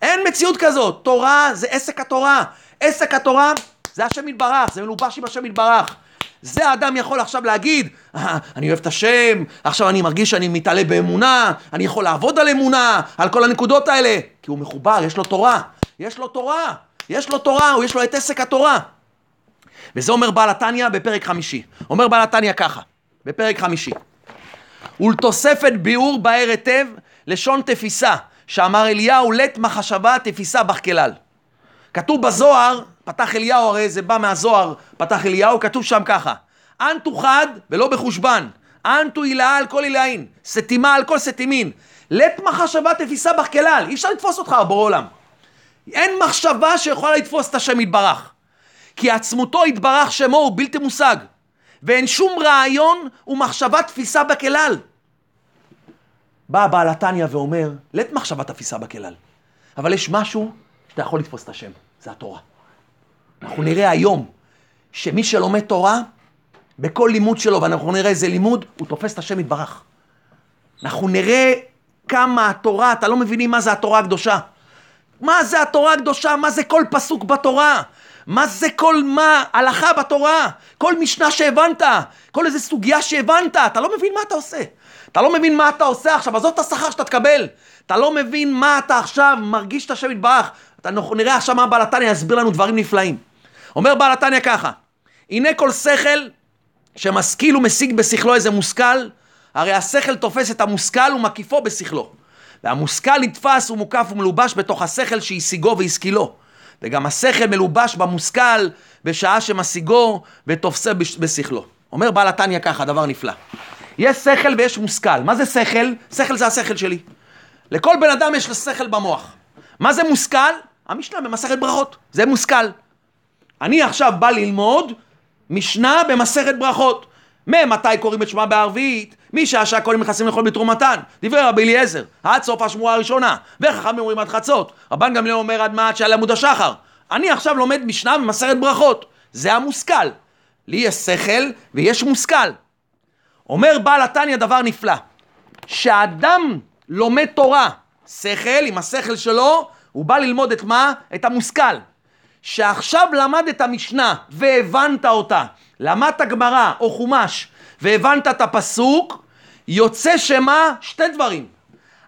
אין מציאות כזאת. תורה זה עסק התורה. עסק התורה זה השם יתברך, זה מלובש עם השם יתברך. זה האדם יכול עכשיו להגיד, אה, אני אוהב את השם, עכשיו אני מרגיש שאני מתעלה באמונה, אני יכול לעבוד על אמונה, על כל הנקודות האלה. כי הוא מחובר, יש לו תורה. יש לו תורה. יש לו תורה, הוא יש לו את עסק התורה. וזה אומר בעל התניא בפרק חמישי. אומר בעל התניא ככה, בפרק חמישי. ולתוספת ביאור באר היטב, לשון תפיסה, שאמר אליהו, לית מחשבה תפיסה בך כלל. כתוב בזוהר, פתח אליהו, הרי זה בא מהזוהר, פתח אליהו, כתוב שם ככה, אנטו חד ולא בחושבן, אנטו הילאה על כל הילאין, סתימה על כל סתימין, לית מחשבה תפיסה בך כלל, אי אפשר לתפוס אותך בורא עולם. אין מחשבה שיכולה לתפוס את השם יתברך. כי עצמותו יתברך שמו הוא בלתי מושג. ואין שום רעיון ומחשבה תפיסה בכלל. בא בעל התניא ואומר, לית מחשבה תפיסה בכלל. אבל יש משהו שאתה יכול לתפוס את השם, זה התורה. אנחנו נראה היום שמי שלומד תורה, בכל לימוד שלו, ואנחנו נראה איזה לימוד, הוא תופס את השם יתברך. אנחנו נראה כמה התורה, אתה לא מבינים מה זה התורה הקדושה. מה זה התורה הקדושה? מה זה כל פסוק בתורה? מה זה כל מה, הלכה בתורה? כל משנה שהבנת, כל איזה סוגיה שהבנת, אתה לא מבין מה אתה עושה. אתה לא מבין מה אתה עושה עכשיו, עזוב את השכר שאתה תקבל. אתה לא מבין מה אתה עכשיו מרגיש את השם יתברך. אנחנו נראה עכשיו מה בעל התניא יסביר לנו דברים נפלאים. אומר בעל התניא ככה, הנה כל שכל שמשכיל ומשיג בשכלו איזה מושכל, הרי השכל תופס את המושכל ומקיפו בשכלו. והמושכל נתפס ומוקף ומלובש בתוך השכל שהשיגו והשכילו. וגם השכל מלובש במושכל בשעה שמשיגו ותופסה בשכלו. אומר בעל התניא ככה, דבר נפלא. יש שכל ויש מושכל. מה זה שכל? שכל זה השכל שלי. לכל בן אדם יש שכל במוח. מה זה מושכל? המשנה במסכת ברכות. זה מושכל. אני עכשיו בא ללמוד משנה במסכת ברכות. ממתי קוראים את שמע בערבית? משעה שהכהנים נכנסים לאכול בתרומתן. דברי רבי אליעזר, עד סוף השמועה הראשונה. וחכמים אומרים עד חצות. רבן גמליאל אומר עד מעט שעל עמוד השחר. אני עכשיו לומד משנה במסכת ברכות. זה המושכל. לי יש שכל ויש מושכל. אומר בעל התניא דבר נפלא. שאדם לומד תורה, שכל, עם השכל שלו, הוא בא ללמוד את מה? את המושכל. שעכשיו למד את המשנה והבנת אותה, למדת גמרא או חומש, והבנת את הפסוק, יוצא שמה? שתי דברים.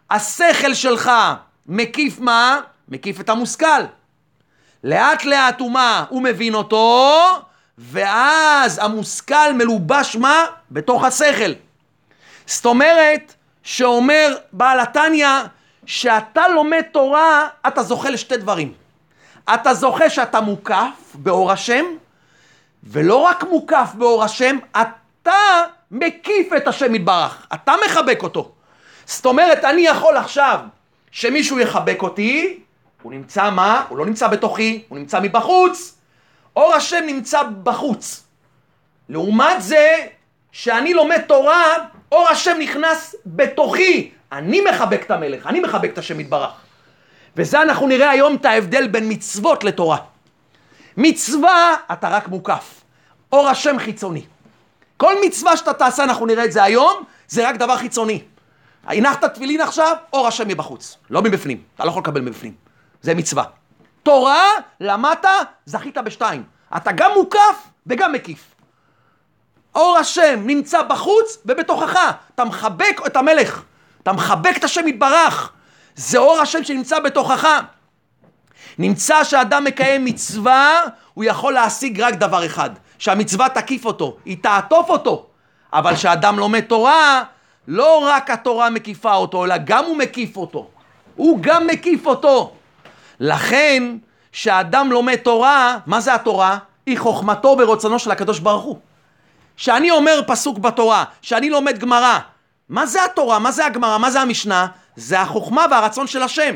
השכל שלך מקיף מה? מקיף את המושכל. לאט לאט הוא מה? הוא מבין אותו, ואז המושכל מלובש מה? בתוך השכל. זאת אומרת, שאומר בעל התניא, שאתה לומד תורה, אתה זוכה לשתי דברים. אתה זוכה שאתה מוקף באור השם, ולא רק מוקף באור השם, אתה מקיף את השם יתברך, אתה מחבק אותו. זאת אומרת, אני יכול עכשיו שמישהו יחבק אותי, הוא נמצא מה? הוא לא נמצא בתוכי, הוא נמצא מבחוץ. אור השם נמצא בחוץ. לעומת זה, שאני לומד תורה, אור השם נכנס בתוכי. אני מחבק את המלך, אני מחבק את השם יתברך. וזה אנחנו נראה היום את ההבדל בין מצוות לתורה. מצווה, אתה רק מוקף. אור השם חיצוני. כל מצווה שאתה תעשה, אנחנו נראה את זה היום, זה רק דבר חיצוני. הנחת תפילין עכשיו, אור השם מבחוץ, לא מבפנים. אתה לא יכול לקבל מבפנים. זה מצווה. תורה, למדת, זכית בשתיים. אתה גם מוקף וגם מקיף. אור השם נמצא בחוץ ובתוכך. אתה מחבק את המלך. אתה מחבק את השם יתברך. זה אור השם שנמצא בתוכך. נמצא שאדם מקיים מצווה, הוא יכול להשיג רק דבר אחד, שהמצווה תקיף אותו, היא תעטוף אותו. אבל כשאדם לומד תורה, לא רק התורה מקיפה אותו, אלא גם הוא מקיף אותו. הוא גם מקיף אותו. לכן, כשאדם לומד תורה, מה זה התורה? היא חוכמתו ורצונו של הקדוש ברוך הוא. כשאני אומר פסוק בתורה, כשאני לומד גמרא, מה זה התורה? מה זה הגמרא? מה זה המשנה? זה החוכמה והרצון של השם.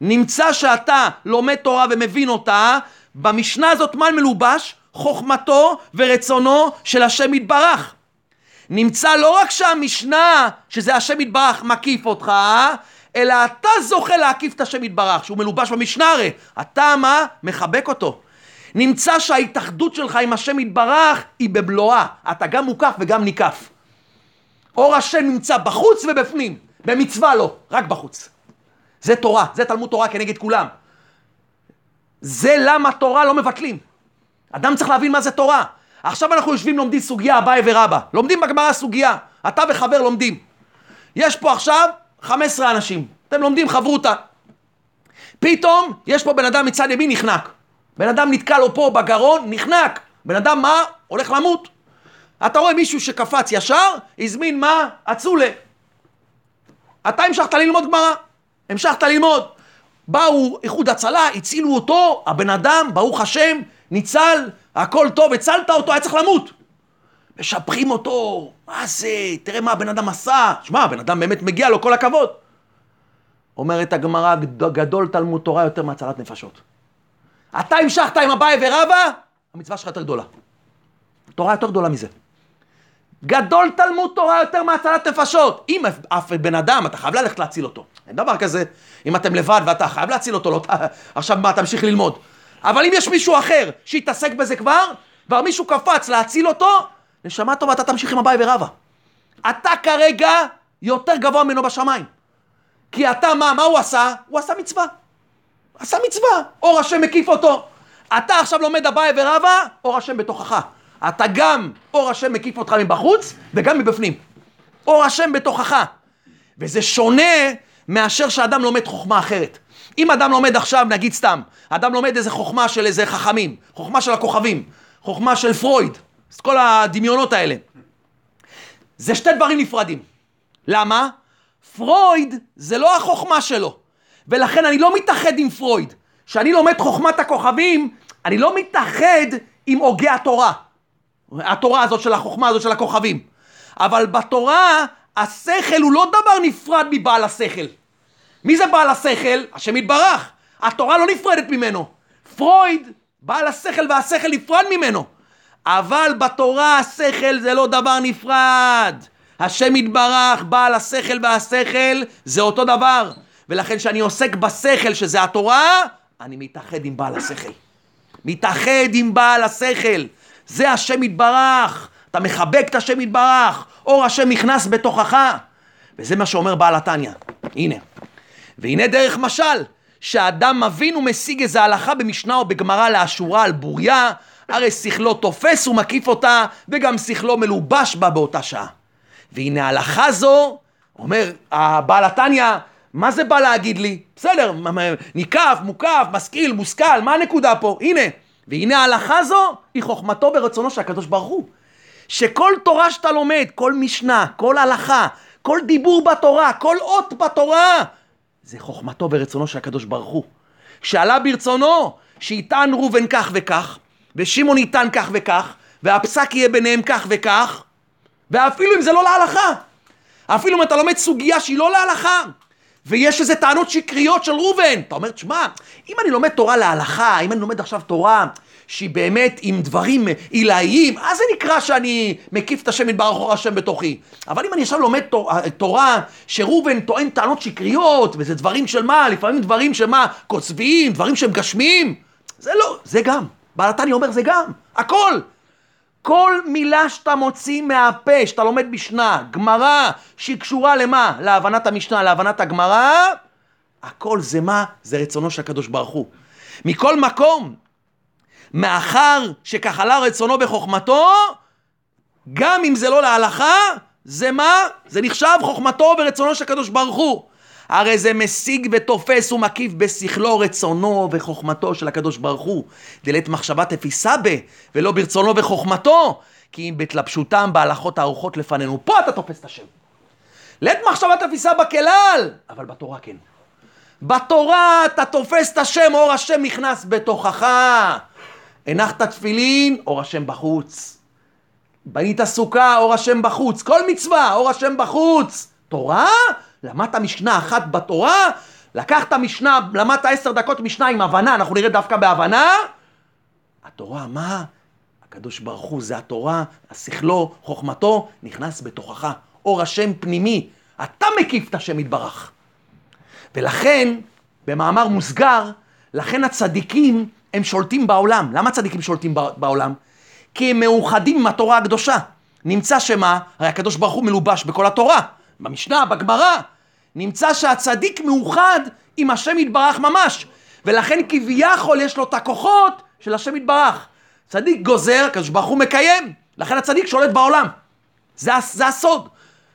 נמצא שאתה לומד תורה ומבין אותה, במשנה הזאת מה מלובש? חוכמתו ורצונו של השם יתברך. נמצא לא רק שהמשנה, שזה השם יתברך, מקיף אותך, אלא אתה זוכה להקיף את השם יתברך, שהוא מלובש במשנה הרי. אתה מה? מחבק אותו. נמצא שההתאחדות שלך עם השם יתברך היא בבלואה. אתה גם מוקף וגם ניקף. אור השם נמצא בחוץ ובפנים. במצווה לא, רק בחוץ. זה תורה, זה תלמוד תורה כנגד כולם. זה למה תורה לא מבטלים. אדם צריך להבין מה זה תורה. עכשיו אנחנו יושבים לומדים סוגיה אביי ורבא. לומדים בגמרא סוגיה. אתה וחבר לומדים. יש פה עכשיו 15 אנשים. אתם לומדים חברותה. פתאום יש פה בן אדם מצד ימין נחנק. בן אדם נתקע לו פה בגרון, נחנק. בן אדם מה? הולך למות. אתה רואה מישהו שקפץ ישר, הזמין מה? אצולה. אתה המשכת ללמוד גמרא. המשכת ללמוד. באו איחוד הצלה, הצילו אותו, הבן אדם, ברוך השם, ניצל, הכל טוב, הצלת אותו, היה צריך למות. משבחים אותו, מה זה, תראה מה הבן אדם עשה. שמע, הבן אדם באמת מגיע לו כל הכבוד. אומרת הגמרא, גדול תלמוד תורה יותר מהצלת נפשות. אתה המשכת עם אביי ורבא, המצווה שלך יותר גדולה. תורה יותר גדולה מזה. גדול תלמוד תורה יותר מהצלת נפשות. אם אף בן אדם, אתה חייב ללכת להציל אותו. אין דבר כזה, אם אתם לבד ואתה חייב להציל אותו, לא, [LAUGHS] עכשיו מה, תמשיך ללמוד. אבל אם יש מישהו אחר שהתעסק בזה כבר, כבר מישהו קפץ להציל אותו, נשמה טובה, אתה תמשיך עם אביי ורבא. אתה כרגע יותר גבוה ממנו בשמיים. כי אתה, מה, מה הוא עשה? הוא עשה מצווה. עשה מצווה, אור השם מקיף אותו. אתה עכשיו לומד אביי ורבא, אור השם בתוכך. אתה גם, אור השם מקיף אותך מבחוץ וגם מבפנים. אור השם בתוכך. וזה שונה מאשר שאדם לומד חוכמה אחרת. אם אדם לומד עכשיו, נגיד סתם, אדם לומד איזה חוכמה של איזה חכמים, חוכמה של הכוכבים, חוכמה של פרויד, אז כל הדמיונות האלה. זה שתי דברים נפרדים. למה? פרויד זה לא החוכמה שלו, ולכן אני לא מתאחד עם פרויד. כשאני לומד חוכמת הכוכבים, אני לא מתאחד עם הוגי התורה. התורה הזאת של החוכמה הזאת של הכוכבים. אבל בתורה, השכל הוא לא דבר נפרד מבעל השכל. מי זה בעל השכל? השם יתברך. התורה לא נפרדת ממנו. פרויד, בעל השכל והשכל נפרד ממנו. אבל בתורה השכל זה לא דבר נפרד. השם יתברך, בעל השכל והשכל זה אותו דבר. ולכן כשאני עוסק בשכל שזה התורה, אני מתאחד עם בעל השכל. מתאחד עם בעל השכל. זה השם יתברך. אתה מחבק את השם יתברך. אור השם נכנס בתוכך. וזה מה שאומר בעל התניא. הנה. והנה דרך משל, שאדם מבין ומשיג איזה הלכה במשנה או בגמרא לאשורה על בוריה, הרי שכלו תופס ומקיף אותה, וגם שכלו מלובש בה באותה שעה. והנה הלכה זו, אומר הבעל התניא, מה זה בא להגיד לי? בסדר, ניקף, מוקף, משכיל, מושכל, מה הנקודה פה? הנה. והנה ההלכה זו היא חוכמתו ברצונו של הקדוש ברוך הוא. שכל תורה שאתה לומד, כל משנה, כל הלכה, כל דיבור בתורה, כל אות בתורה, זה חוכמתו ורצונו של הקדוש ברוך הוא. שעלה ברצונו שיטען ראובן כך וכך, ושמעון יטען כך וכך, והפסק יהיה ביניהם כך וכך, ואפילו אם זה לא להלכה, אפילו אם אתה לומד סוגיה שהיא לא להלכה, ויש איזה טענות שקריות של ראובן, אתה אומר, תשמע, אם אני לומד תורה להלכה, אם אני לומד עכשיו תורה שהיא באמת עם דברים עילאיים, אז זה נקרא שאני מקיף את השם יתברך אור השם בתוכי. אבל אם אני עכשיו לומד תורה שראובן טוען טענות שקריות, וזה דברים של מה, לפעמים דברים של מה, קוצביים, דברים שהם גשמיים, זה לא, זה גם. בעל התניא אומר זה גם, הכל. כל מילה שאתה מוציא מהפה, שאתה לומד משנה, גמרא, שהיא קשורה למה? להבנת המשנה, להבנת הגמרא, הכל זה מה? זה רצונו של הקדוש ברוך הוא. מכל מקום, מאחר שכחלה רצונו בחוכמתו, גם אם זה לא להלכה, זה מה? זה נחשב חוכמתו ורצונו של הקדוש ברוך הוא. הרי זה משיג ותופס ומקיף בשכלו, רצונו וחוכמתו של הקדוש ברוך הוא. דלית מחשבה תפיסה ב, ולא ברצונו וחוכמתו, כי אם בתלבשותם בהלכות הארוחות לפנינו. פה אתה תופס את השם. לית מחשבה תפיסה בכלל, אבל בתורה כן. בתורה אתה תופס את השם, אור השם נכנס בתוכך. הנחת תפילין, אור השם בחוץ. בנית סוכה, אור השם בחוץ. כל מצווה, אור השם בחוץ. תורה? למדת משנה אחת בתורה, לקחת משנה, למדת עשר דקות משנה עם הבנה, אנחנו נראה דווקא בהבנה. התורה, מה? הקדוש ברוך הוא זה התורה, השכלו, חוכמתו, נכנס בתוכך. אור השם פנימי. אתה מקיף את השם יתברך. ולכן, במאמר מוסגר, לכן הצדיקים הם שולטים בעולם. למה צדיקים שולטים בעולם? כי הם מאוחדים עם התורה הקדושה. נמצא שמה? הרי הקדוש ברוך הוא מלובש בכל התורה. במשנה, בגמרא, נמצא שהצדיק מאוחד עם השם יתברך ממש. ולכן כביכול יש לו את הכוחות של השם יתברך. צדיק גוזר, הקדוש ברוך הוא מקיים. לכן הצדיק שולט בעולם. זה, זה הסוד.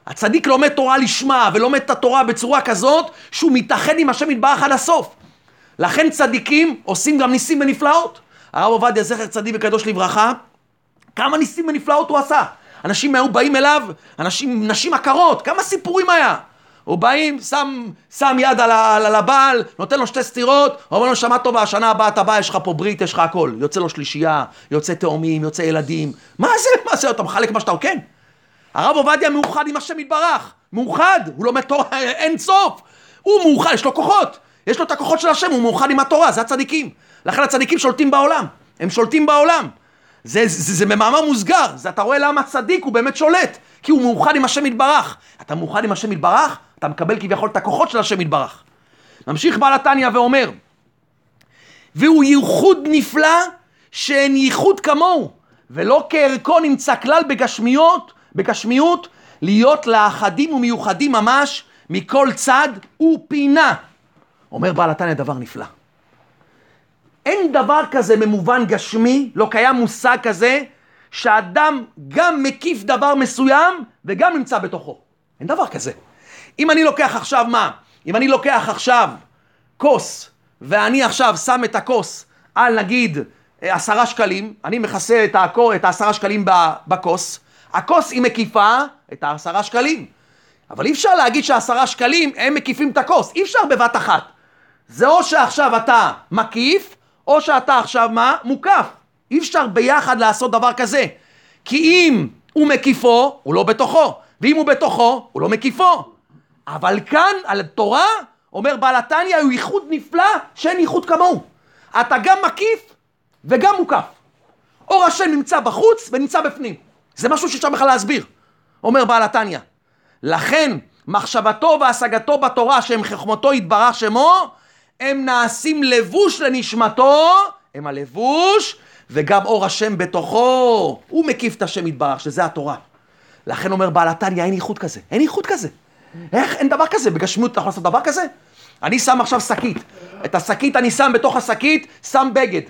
הצדיק לומד תורה לשמה ולומד את התורה בצורה כזאת שהוא מתאחד עם השם יתברך עד הסוף. לכן צדיקים עושים גם ניסים ונפלאות. הרב עובדיה זכר צדיק וקדוש לברכה, כמה ניסים ונפלאות הוא עשה. אנשים היו באים אליו, אנשים, נשים עקרות, כמה סיפורים היה. הוא באים, שם, שם יד על, על, על הבעל, נותן לו שתי סטירות, אומר לו, שמע טובה, השנה הבאה אתה בא, יש לך פה ברית, יש לך הכל. יוצא לו שלישייה, יוצא תאומים, יוצא ילדים. מה זה, מה זה, אתה מחלק מה שאתה, כן. הרב עובדיה מאוחד עם השם יתברך. מאוחד, הוא לומד תורה [LAUGHS] אין סוף. הוא מאוחד, יש לו כוחות. יש לו את הכוחות של השם, הוא מאוחד עם התורה, זה הצדיקים. לכן הצדיקים שולטים בעולם. הם שולטים בעולם. זה, זה, זה במאמר מוסגר, זה אתה רואה למה צדיק הוא באמת שולט, כי הוא מאוחד עם השם יתברך. אתה מאוחד עם השם יתברך, אתה מקבל כביכול את הכוחות של השם יתברך. ממשיך בעל התניא ואומר, והוא ייחוד נפלא שאין ייחוד כמוהו, ולא כערכו נמצא כלל בגשמיות, בגשמיות, להיות לאחדים ומיוחדים ממש מכל צד ופינה. אומר בעל התניא דבר נפלא. אין דבר כזה ממובן גשמי, לא קיים מושג כזה, שאדם גם מקיף דבר מסוים וגם נמצא בתוכו. אין דבר כזה. אם אני לוקח עכשיו מה? אם אני לוקח עכשיו כוס, ואני עכשיו שם את הכוס על נגיד עשרה שקלים, אני מכסה את, העקור, את העשרה שקלים בכוס, הכוס היא מקיפה את העשרה שקלים. אבל אי אפשר להגיד שהעשרה שקלים הם מקיפים את הכוס, אי אפשר בבת אחת. זה או שעכשיו אתה מקיף, או שאתה עכשיו מה? מוקף. אי אפשר ביחד לעשות דבר כזה. כי אם הוא מקיפו, הוא לא בתוכו. ואם הוא בתוכו, הוא לא מקיפו. אבל כאן, על התורה, אומר בעל התניא, הוא ייחוד נפלא שאין ייחוד כמוהו. אתה גם מקיף וגם מוקף. אור השם נמצא בחוץ ונמצא בפנים. זה משהו שאפשר בכלל להסביר, אומר בעל התניא. לכן, מחשבתו והשגתו בתורה, שהם חכמתו יתברך שמו, הם נעשים לבוש לנשמתו, הם הלבוש, וגם אור השם בתוכו. הוא מקיף את השם יתברך, שזה התורה. לכן אומר בעל התניא, אין ייחוד כזה. אין ייחוד כזה. איך אין דבר כזה? בגשמיות אתה יכול לעשות דבר כזה? אני שם עכשיו שקית. את השקית אני שם בתוך השקית, שם בגד.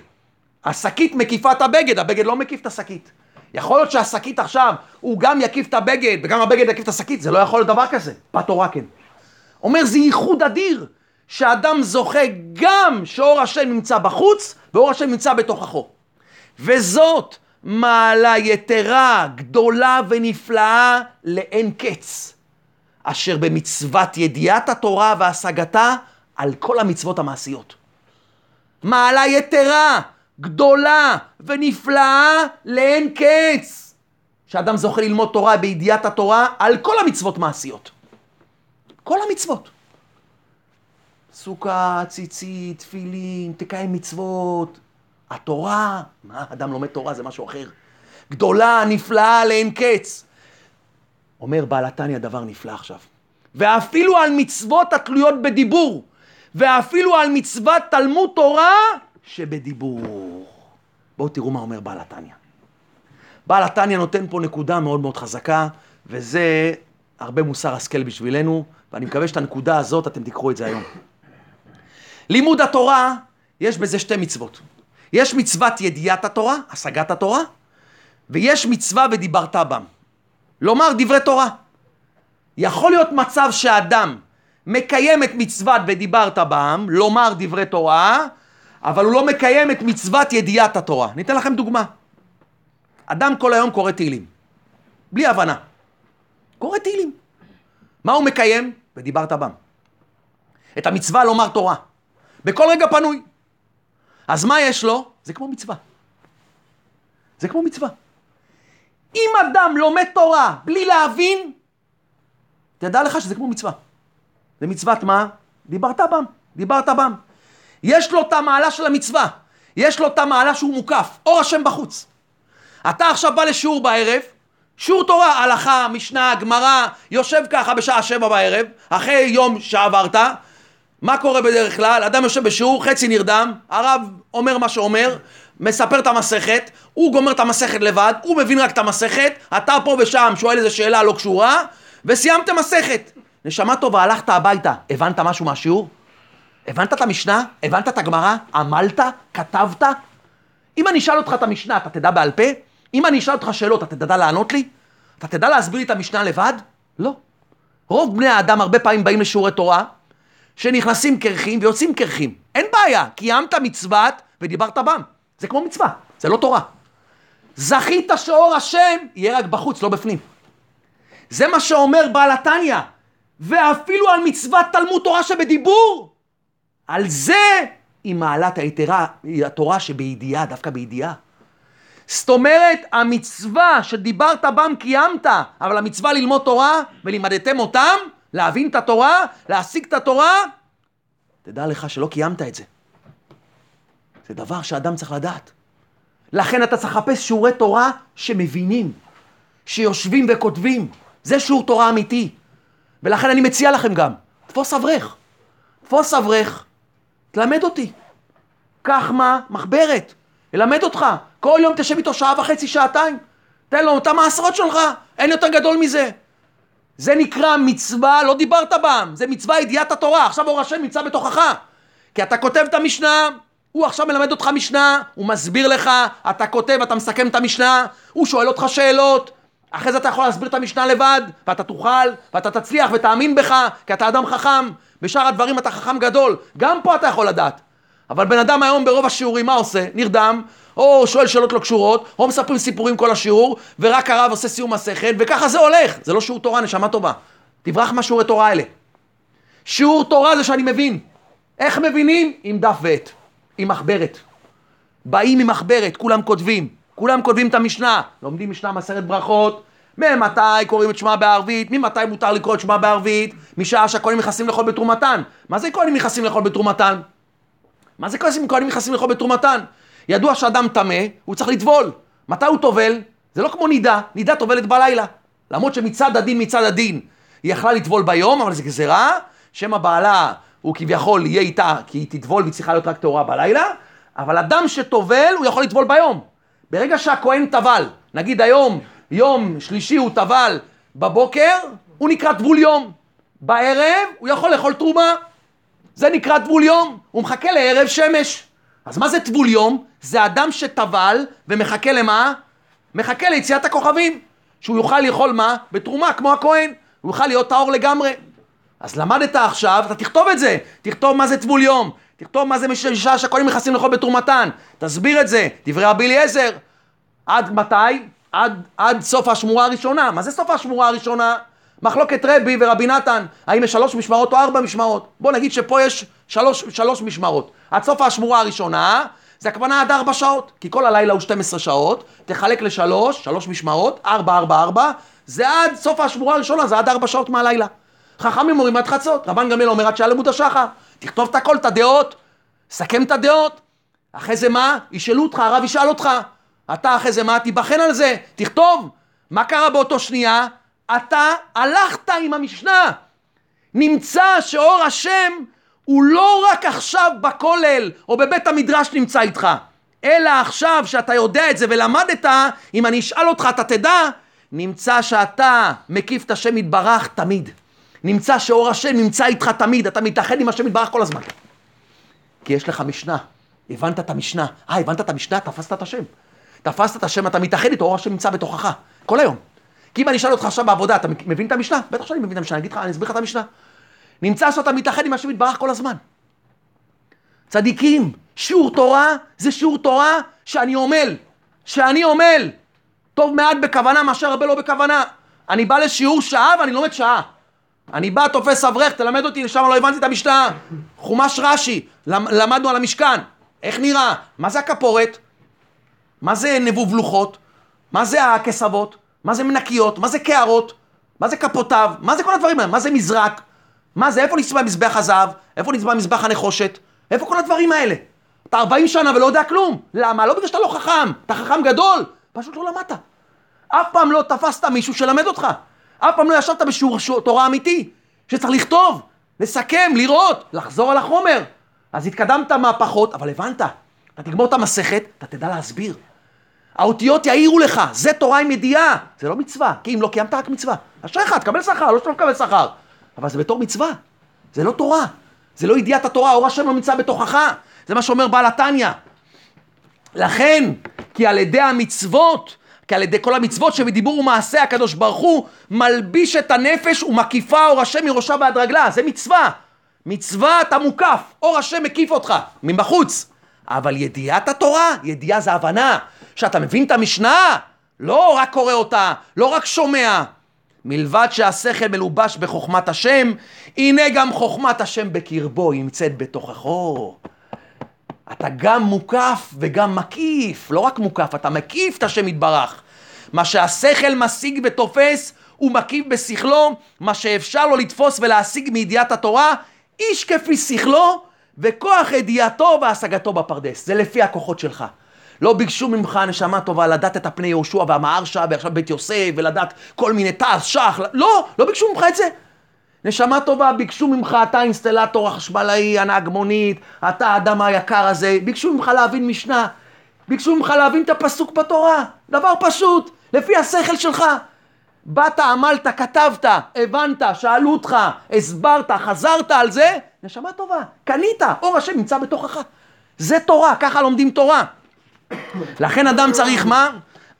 השקית מקיפה את הבגד, הבגד לא מקיף את השקית. יכול להיות שהשקית עכשיו, הוא גם יקיף את הבגד, וגם הבגד יקיף את השקית, זה לא יכול להיות דבר כזה. בתורה כן. אומר, זה ייחוד אדיר, שאדם זוכה גם שאור השם נמצא בחוץ, ואור השם נמצא בתוכחו. וזאת מעלה יתרה, גדולה ונפלאה לאין קץ, אשר במצוות ידיעת התורה והשגתה על כל המצוות המעשיות. מעלה יתרה, גדולה ונפלאה לאין קץ. שאדם זוכה ללמוד תורה בידיעת התורה על כל המצוות מעשיות. כל המצוות. סוכה, ציצית, תפילין, תקיים מצוות. התורה, מה, אדם לומד תורה זה משהו אחר. גדולה, נפלאה, לאין קץ. אומר בעל התניא דבר נפלא עכשיו. ואפילו על מצוות התלויות בדיבור, ואפילו על מצוות תלמוד תורה שבדיבור. בואו תראו מה אומר בעל התניא. בעל התניא נותן פה נקודה מאוד מאוד חזקה, וזה הרבה מוסר השכל בשבילנו, ואני מקווה שאת הנקודה הזאת אתם תיקחו את זה היום. לימוד התורה, יש בזה שתי מצוות. יש מצוות ידיעת התורה, השגת התורה, ויש מצווה ודיברת בם. לומר דברי תורה. יכול להיות מצב שאדם מקיים את מצוות ודיברת בם, לומר דברי תורה, אבל הוא לא מקיים את מצוות ידיעת התורה. ניתן לכם דוגמה. אדם כל היום קורא תהילים, בלי הבנה. קורא תהילים. מה הוא מקיים? ודיברת בם. את המצווה לומר תורה. בכל רגע פנוי. אז מה יש לו? זה כמו מצווה. זה כמו מצווה. אם אדם לומד תורה בלי להבין, תדע לך שזה כמו מצווה. זה מצוות מה? דיברת בם, דיברת בם. יש לו את המעלה של המצווה, יש לו את המעלה שהוא מוקף, אור השם בחוץ. אתה עכשיו בא לשיעור בערב, שיעור תורה, הלכה, משנה, גמרא, יושב ככה בשעה שבע בערב, אחרי יום שעברת, מה קורה בדרך כלל? אדם יושב בשיעור, חצי נרדם, הרב אומר מה שאומר, מספר את המסכת, הוא גומר את המסכת לבד, הוא מבין רק את המסכת, אתה פה ושם שואל איזה שאלה לא קשורה, וסיימתם מסכת. נשמה טובה, הלכת הביתה, הבנת משהו מהשיעור? הבנת את המשנה? הבנת את הגמרא? עמלת? כתבת? אם אני אשאל אותך את המשנה, אתה תדע בעל פה? אם אני אשאל אותך שאלות, אתה תדע לענות לי? אתה תדע להסביר לי את המשנה לבד? לא. רוב בני האדם הרבה פעמים באים לשיעורי תורה, שנכנסים קרחים ויוצאים קרחים. אין בעיה, קיימת מצוות ודיברת בם. זה כמו מצווה, זה לא תורה. זכית שאור השם יהיה רק בחוץ, לא בפנים. זה מה שאומר בעל התניא. ואפילו על מצוות תלמוד תורה שבדיבור, על זה היא מעלת היתרה, התורה שבידיעה, דווקא בידיעה. זאת אומרת, המצווה שדיברת בם קיימת, אבל המצווה ללמוד תורה, ולימדתם אותם, להבין את התורה, להשיג את התורה, תדע לך שלא קיימת את זה. זה דבר שאדם צריך לדעת. לכן אתה צריך לחפש שיעורי תורה שמבינים, שיושבים וכותבים. זה שיעור תורה אמיתי. ולכן אני מציע לכם גם, תפוס אברך. תפוס אברך, תלמד אותי. קח מה? מחברת. ילמד אותך. כל יום תשב איתו שעה וחצי, שעתיים. תן לו את המעשרות שלך, אין יותר גדול מזה. זה נקרא מצווה, לא דיברת בם, זה מצווה ידיעת התורה, עכשיו אור השם נמצא בתוכך. כי אתה כותב את המשנה, הוא עכשיו מלמד אותך משנה, הוא מסביר לך, אתה כותב, אתה מסכם את המשנה, הוא שואל אותך שאלות, אחרי זה אתה יכול להסביר את המשנה לבד, ואתה תוכל, ואתה תצליח ותאמין בך, כי אתה אדם חכם. בשאר הדברים אתה חכם גדול, גם פה אתה יכול לדעת. אבל בן אדם היום ברוב השיעורים מה עושה? נרדם, או שואל שאלות לא קשורות, או מספרים סיפורים כל השיעור, ורק הרב עושה סיום מסכת, וככה זה הולך. זה לא שיעור תורה, נשמה טובה. תברח מהשיעורי תורה האלה. שיעור תורה זה שאני מבין. איך מבינים? עם דף ועט, עם מחברת. באים עם מחברת, כולם כותבים. כולם כותבים את המשנה. לומדים משנה מסרת ברכות. ממתי קוראים את שמה בערבית? ממתי מותר לקרוא את שמה בערבית? משעה שהכהנים נכנסים לאכול בתרומתן. מה זה כהנים נכנסים לאכול בתרומתן? מה זה כהנים נכנסים לאכול בתרומתן? ידוע שאדם טמא, הוא צריך לטבול. מתי הוא טובל? זה לא כמו נידה, נידה טובלת בלילה. למרות שמצד הדין, מצד הדין, היא יכלה לטבול ביום, אבל זו גזירה, שמא בעלה הוא כביכול יהיה איתה, כי היא תטבול והיא צריכה להיות רק טהורה בלילה, אבל אדם שטובל, הוא יכול לטבול ביום. ברגע שהכהן טבל, נגיד היום, יום שלישי הוא טבל בבוקר, הוא נקרא טבול יום. בערב הוא יכול לאכול תרומה. זה נקרא טבול יום, הוא מחכה לערב שמש. אז מה זה טבול יום? זה אדם שטבל ומחכה למה? מחכה ליציאת הכוכבים. שהוא יוכל לאכול מה? בתרומה, כמו הכהן. הוא יוכל להיות טהור לגמרי. אז למדת עכשיו, אתה תכתוב את זה. תכתוב מה זה טבול יום. תכתוב מה זה משעה שהכהנים נכנסים לאכול בתרומתן. תסביר את זה. דברי רבי אליעזר. עד מתי? עד, עד סוף השמורה הראשונה. מה זה סוף השמורה הראשונה? מחלוקת רבי ורבי נתן, האם יש שלוש משמרות או ארבע משמרות? בוא נגיד שפה יש שלוש, שלוש משמרות. עד סוף השמורה הראשונה, זה הכוונה עד ארבע שעות, כי כל הלילה הוא 12 שעות, תחלק לשלוש, שלוש משמרות, ארבע, ארבע, ארבע, זה עד סוף השמורה הראשונה, זה עד ארבע שעות מהלילה. חכמים אומרים עד חצות, רבן גמליאל אומר עד שעה השחר. תכתוב את הכל, את הדעות, סכם את הדעות. אחרי זה מה? ישאלו אותך, הרב ישאל אותך. אתה אחרי זה מה? תיבחן על זה, תכתוב. מה קרה באותו שנייה? אתה הלכת עם המשנה. נמצא שאור השם הוא לא רק עכשיו בכולל או בבית המדרש נמצא איתך, אלא עכשיו שאתה יודע את זה ולמדת, אם אני אשאל אותך אתה תדע, נמצא שאתה מקיף את השם יתברך תמיד. נמצא שאור השם נמצא איתך תמיד, אתה מתאחד עם השם יתברך כל הזמן. כי יש לך משנה, הבנת את המשנה. אה, הבנת את המשנה? תפסת את השם. תפסת את השם, אתה מתאחד איתו, אור השם נמצא בתוכך, כל היום. כי אם אני אשאל אותך עכשיו בעבודה, אתה מבין את המשנה? בטח שאני מבין את המשנה, אני אגיד לך, אני אסביר לך את המשנה. נמצא שאתה מתאחד עם השם יתברך כל הזמן. צדיקים, שיעור תורה זה שיעור תורה שאני עמל, שאני עמל. טוב מעט בכוונה מאשר הרבה לא בכוונה. אני בא לשיעור שעה ואני לומד שעה. אני בא, תופס אברך, תלמד אותי, שם לא הבנתי את המשנה. חומש רש"י, למדנו על המשכן. איך נראה? מה זה הכפורת? מה זה נבוב לוחות? מה זה הכסבות? מה זה מנקיות? מה זה קערות? מה זה כפותיו? מה זה כל הדברים האלה? מה זה מזרק? מה זה? איפה נצבע מזבח הזהב? איפה נצבע מזבח הנחושת? איפה כל הדברים האלה? אתה 40 שנה ולא יודע כלום. למה? לא בגלל שאתה לא חכם. אתה חכם גדול. פשוט לא למדת. אף פעם לא תפסת מישהו שלמד אותך. אף פעם לא ישבת בשיעור תורה אמיתי. שצריך לכתוב, לסכם, לראות, לחזור על החומר. אז התקדמת מהפחות, אבל הבנת. אתה תגמור את המסכת, אתה תדע להסביר. האותיות יעירו לך, זה תורה עם ידיעה. זה לא מצווה, כי אם לא קיימת רק מצווה. אשריך, תקבל שכר, לא שאתה מקבל שכר. אבל זה בתור מצווה, זה לא תורה. זה לא ידיעת התורה, אור השם לא נמצא בתוכך. זה מה שאומר בעל התניא. לכן, כי על ידי המצוות, כי על ידי כל המצוות שבדיבור ומעשה הקדוש ברוך הוא מלביש את הנפש ומקיפה אור השם מראשה ועד רגלה, זה מצווה. מצווה אתה מוקף, אור השם מקיף אותך, מבחוץ. אבל ידיעת התורה, ידיעה זה הבנה, שאתה מבין את המשנה, לא רק קורא אותה, לא רק שומע. מלבד שהשכל מלובש בחוכמת השם, הנה גם חוכמת השם בקרבו, היא נמצאת בתוככו. אתה גם מוקף וגם מקיף, לא רק מוקף, אתה מקיף את השם יתברך. מה שהשכל משיג ותופס, הוא מקיף בשכלו, מה שאפשר לו לתפוס ולהשיג מידיעת התורה, איש כפי שכלו, וכוח ידיעתו והשגתו בפרדס. זה לפי הכוחות שלך. לא ביקשו ממך, נשמה טובה, לדעת את הפני יהושע והמהרשה ועכשיו בית יוסף ולדעת כל מיני תעש, שח, לא, לא ביקשו ממך את זה. נשמה טובה, ביקשו ממך, אתה האינסטלטור החשמלאי, הנהג מונית, אתה האדם היקר הזה, ביקשו ממך להבין משנה, ביקשו ממך להבין את הפסוק בתורה, דבר פשוט, לפי השכל שלך. באת, עמלת, כתבת, הבנת, שאלו אותך, הסברת, חזרת על זה, נשמה טובה, קנית, אור השם נמצא בתוכך. זה תורה, ככה לומדים תורה. לכן אדם צריך מה?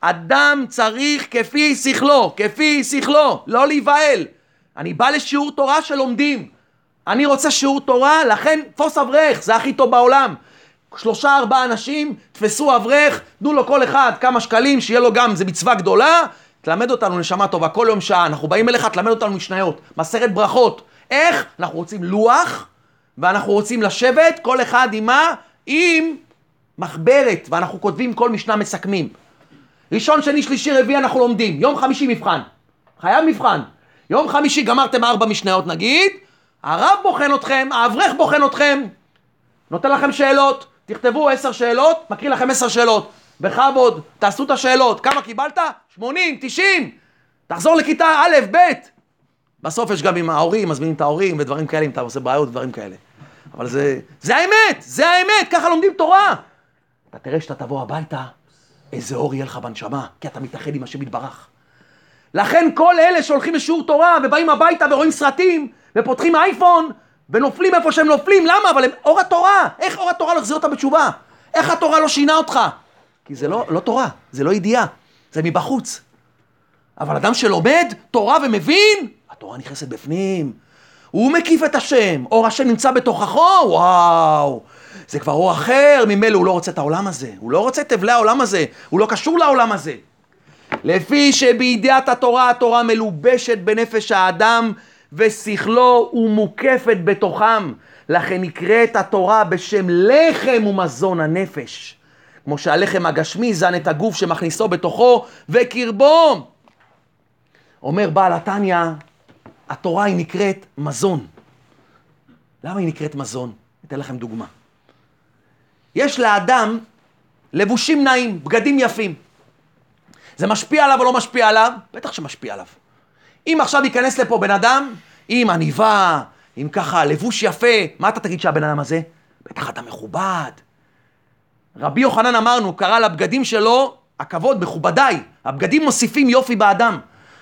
אדם צריך כפי שכלו, כפי שכלו, לא להיבהל. אני בא לשיעור תורה שלומדים. אני רוצה שיעור תורה, לכן תפוס אברך, זה הכי טוב בעולם. שלושה ארבעה אנשים, תפסו אברך, תנו לו כל אחד כמה שקלים, שיהיה לו גם, זה מצווה גדולה. תלמד אותנו נשמה טובה, כל יום שעה, אנחנו באים אליך, תלמד אותנו משניות, מסרת ברכות. איך? אנחנו רוצים לוח, ואנחנו רוצים לשבת, כל אחד עם מה? עם מחברת, ואנחנו כותבים כל משנה מסכמים. ראשון, שני, שלישי, רביעי אנחנו לומדים. יום חמישי מבחן. חייב מבחן. יום חמישי גמרתם ארבע משניות נגיד, הרב בוחן אתכם, האברך בוחן אתכם, נותן לכם שאלות, תכתבו עשר שאלות, מקריא לכם עשר שאלות. בכבוד, תעשו את השאלות. כמה קיבלת? שמונים, תשעים. תחזור לכיתה א', ב'. בסוף יש גם עם ההורים, מזמינים את ההורים ודברים כאלה, אם אתה עושה בעיות ודברים כאלה. אבל זה, זה האמת, זה האמת, ככה לומדים תורה. אתה תראה שאתה תבוא הביתה, איזה אור יהיה לך בנשמה, כי אתה מתאחד עם השם יתברך. לכן כל אלה שהולכים לשיעור תורה ובאים הביתה ורואים סרטים ופותחים אייפון ונופלים איפה שהם נופלים, למה? אבל הם אור התורה, איך אור התורה לא החזיר אותם בתשובה? איך התורה לא שינה אותך? כי זה לא, לא תורה, זה לא ידיעה, זה מבחוץ. אבל אדם שלומד תורה ומבין, התורה נכנסת בפנים. הוא מקיף את השם, אור השם נמצא בתוכחו, וואו. זה כבר אור אחר, ממילא הוא לא רוצה את העולם הזה. הוא לא רוצה את אבלי העולם הזה, הוא לא קשור לעולם הזה. לפי שבידיעת התורה, התורה מלובשת בנפש האדם ושכלו ומוקפת בתוכם. לכן נקראת התורה בשם לחם ומזון הנפש. כמו שהלחם הגשמי זן את הגוף שמכניסו בתוכו וקרבו. אומר בעל התניא, התורה היא נקראת מזון. למה היא נקראת מזון? אתן לכם דוגמה. יש לאדם לבושים נעים, בגדים יפים. זה משפיע עליו או לא משפיע עליו? בטח שמשפיע עליו. אם עכשיו ייכנס לפה בן אדם עם עניבה, עם ככה לבוש יפה, מה אתה תגיד שהבן אדם הזה? בטח אתה מכובד. רבי יוחנן אמרנו, קרא לבגדים שלו הכבוד, מכובדיי. הבגדים מוסיפים יופי באדם.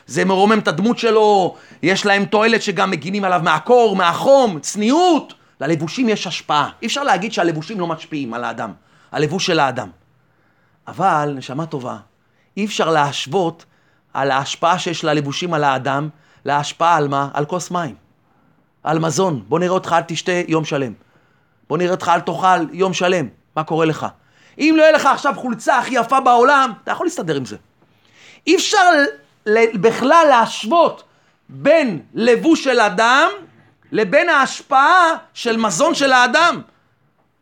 זה מרומם את הדמות שלו, יש להם תועלת שגם מגינים עליו מהקור, מהחום, צניעות. ללבושים יש השפעה. אי אפשר להגיד שהלבושים לא משפיעים על האדם, הלבוש של האדם. אבל, נשמה טובה, אי אפשר להשוות על ההשפעה שיש ללבושים על האדם, להשפעה על מה? על כוס מים. על מזון. בוא נראה אותך אל תשתה יום שלם. בוא נראה אותך אל תאכל יום שלם. מה קורה לך? אם לא יהיה לך עכשיו חולצה הכי יפה בעולם, אתה יכול להסתדר עם זה. אי אפשר בכלל להשוות בין לבוש של אדם לבין ההשפעה של מזון של האדם.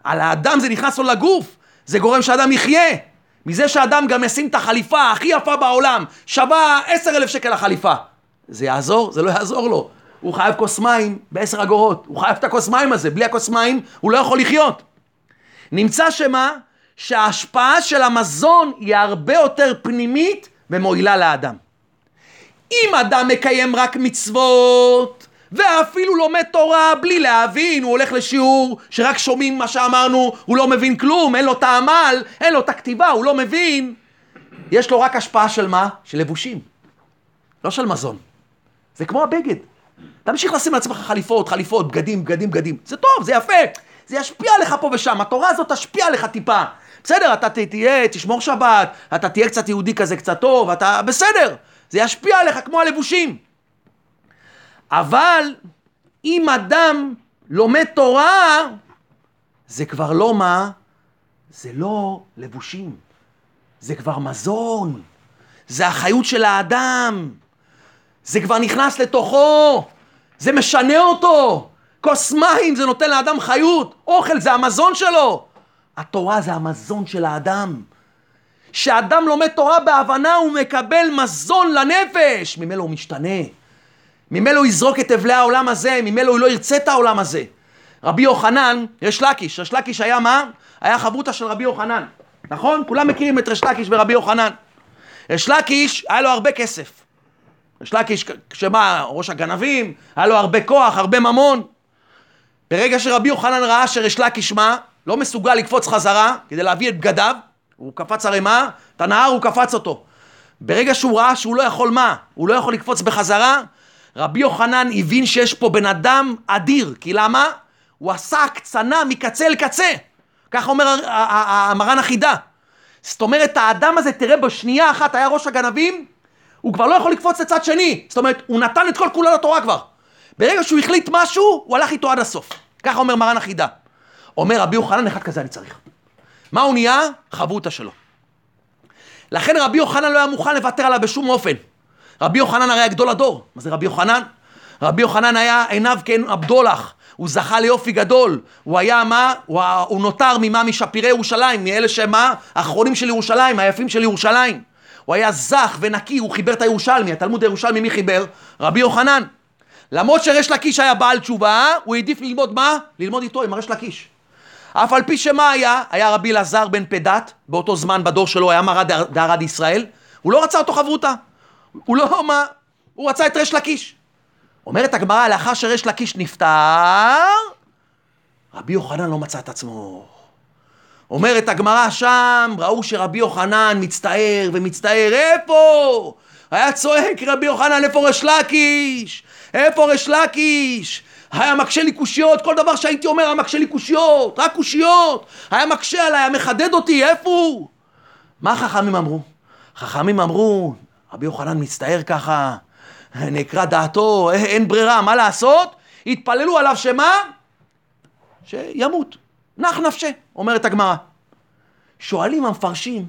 על האדם זה נכנס לו לגוף, זה גורם שאדם יחיה. מזה שאדם גם ישים את החליפה הכי יפה בעולם, שווה עשר אלף שקל החליפה. זה יעזור? זה לא יעזור לו. הוא חייב כוס מים בעשר אגורות, הוא חייב את הכוס מים הזה, בלי הכוס מים הוא לא יכול לחיות. נמצא שמה? שההשפעה של המזון היא הרבה יותר פנימית ומועילה לאדם. אם אדם מקיים רק מצוות, ואפילו לומד תורה בלי להבין, הוא הולך לשיעור שרק שומעים מה שאמרנו, הוא לא מבין כלום, אין לו את העמל, אין לו את הכתיבה, הוא לא מבין. יש לו רק השפעה של מה? של לבושים, לא של מזון. זה כמו הבגד. תמשיך לשים לעצמך חליפות, חליפות, בגדים, בגדים, בגדים. זה טוב, זה יפה. זה ישפיע עליך פה ושם, התורה הזאת תשפיע עליך טיפה. בסדר, אתה תהיה, תשמור שבת, אתה תהיה קצת יהודי כזה, קצת טוב, אתה בסדר. זה ישפיע עליך כמו הלבושים. אבל אם אדם לומד תורה, זה כבר לא מה? זה לא לבושים. זה כבר מזון. זה החיות של האדם. זה כבר נכנס לתוכו. זה משנה אותו. כוס מים זה נותן לאדם חיות. אוכל זה המזון שלו. התורה זה המזון של האדם. כשאדם לומד תורה בהבנה הוא מקבל מזון לנפש, ממילא הוא משתנה. ממילא הוא יזרוק את אבלי העולם הזה, ממילא הוא לא ירצה את העולם הזה. רבי יוחנן, יש לקיש, יש לקיש היה מה? היה חברותא של רבי יוחנן, נכון? כולם מכירים את ריש לקיש ורבי יוחנן. ריש לקיש, היה לו הרבה כסף. ריש לקיש, שמה, ראש הגנבים, היה לו הרבה כוח, הרבה ממון. ברגע שרבי יוחנן ראה שריש לקיש מה? לא מסוגל לקפוץ חזרה כדי להביא את בגדיו, הוא קפץ הרי מה? את הנהר הוא קפץ אותו. ברגע שהוא ראה שהוא לא יכול מה? הוא לא יכול לקפוץ בחזרה, רבי יוחנן הבין שיש פה בן אדם אדיר. כי למה? הוא עשה הקצנה מקצה לקצה. ככה אומר המרן החידה. זאת אומרת, האדם הזה, תראה, בשנייה אחת היה ראש הגנבים, הוא כבר לא יכול לקפוץ לצד שני. זאת אומרת, הוא נתן את כל כולו לתורה כבר. ברגע שהוא החליט משהו, הוא הלך איתו עד הסוף. ככה אומר מרן החידה. אומר רבי יוחנן, אחד כזה אני צריך. מה הוא נהיה? חברותא שלו. לכן רבי יוחנן לא היה מוכן לוותר עליו בשום אופן. רבי יוחנן הרי היה גדול הדור. מה זה רבי יוחנן? רבי יוחנן היה עיניו הבדולח. הוא זכה ליופי גדול. הוא היה מה? הוא, הוא נותר ממה? משפירי ירושלים, מאלה שמה? האחרונים של ירושלים, היפים של ירושלים. הוא היה זך ונקי, הוא חיבר את הירושלמי. התלמוד הירושלמי מי חיבר? רבי יוחנן. למרות שריש לקיש היה בעל תשובה, הוא העדיף ללמוד מה? ללמוד איתו עם הריש לקיש. אף על פי שמה היה? היה רבי אלעזר בן פדת, באותו זמן בדור שלו היה מרא דהרד ישראל, הוא לא רצה אותו חברותה. הוא לא מה? הוא רצה את ריש לקיש. אומרת הגמרא, לאחר שריש לקיש נפטר, רבי יוחנן לא מצא את עצמו. אומרת הגמרא שם, ראו שרבי יוחנן מצטער ומצטער, איפה? היה צועק רבי יוחנן, איפה ריש לקיש? איפה ריש לקיש? היה מקשה לי קושיות, כל דבר שהייתי אומר היה מקשה לי קושיות, רק קושיות, היה מקשה עליי, היה מחדד אותי, איפה הוא? מה החכמים אמרו? חכמים אמרו, רבי יוחנן מצטער ככה, נקרא דעתו, אין ברירה, מה לעשות? התפללו עליו שמה? שימות. נח נפשה, אומרת הגמרא. שואלים המפרשים,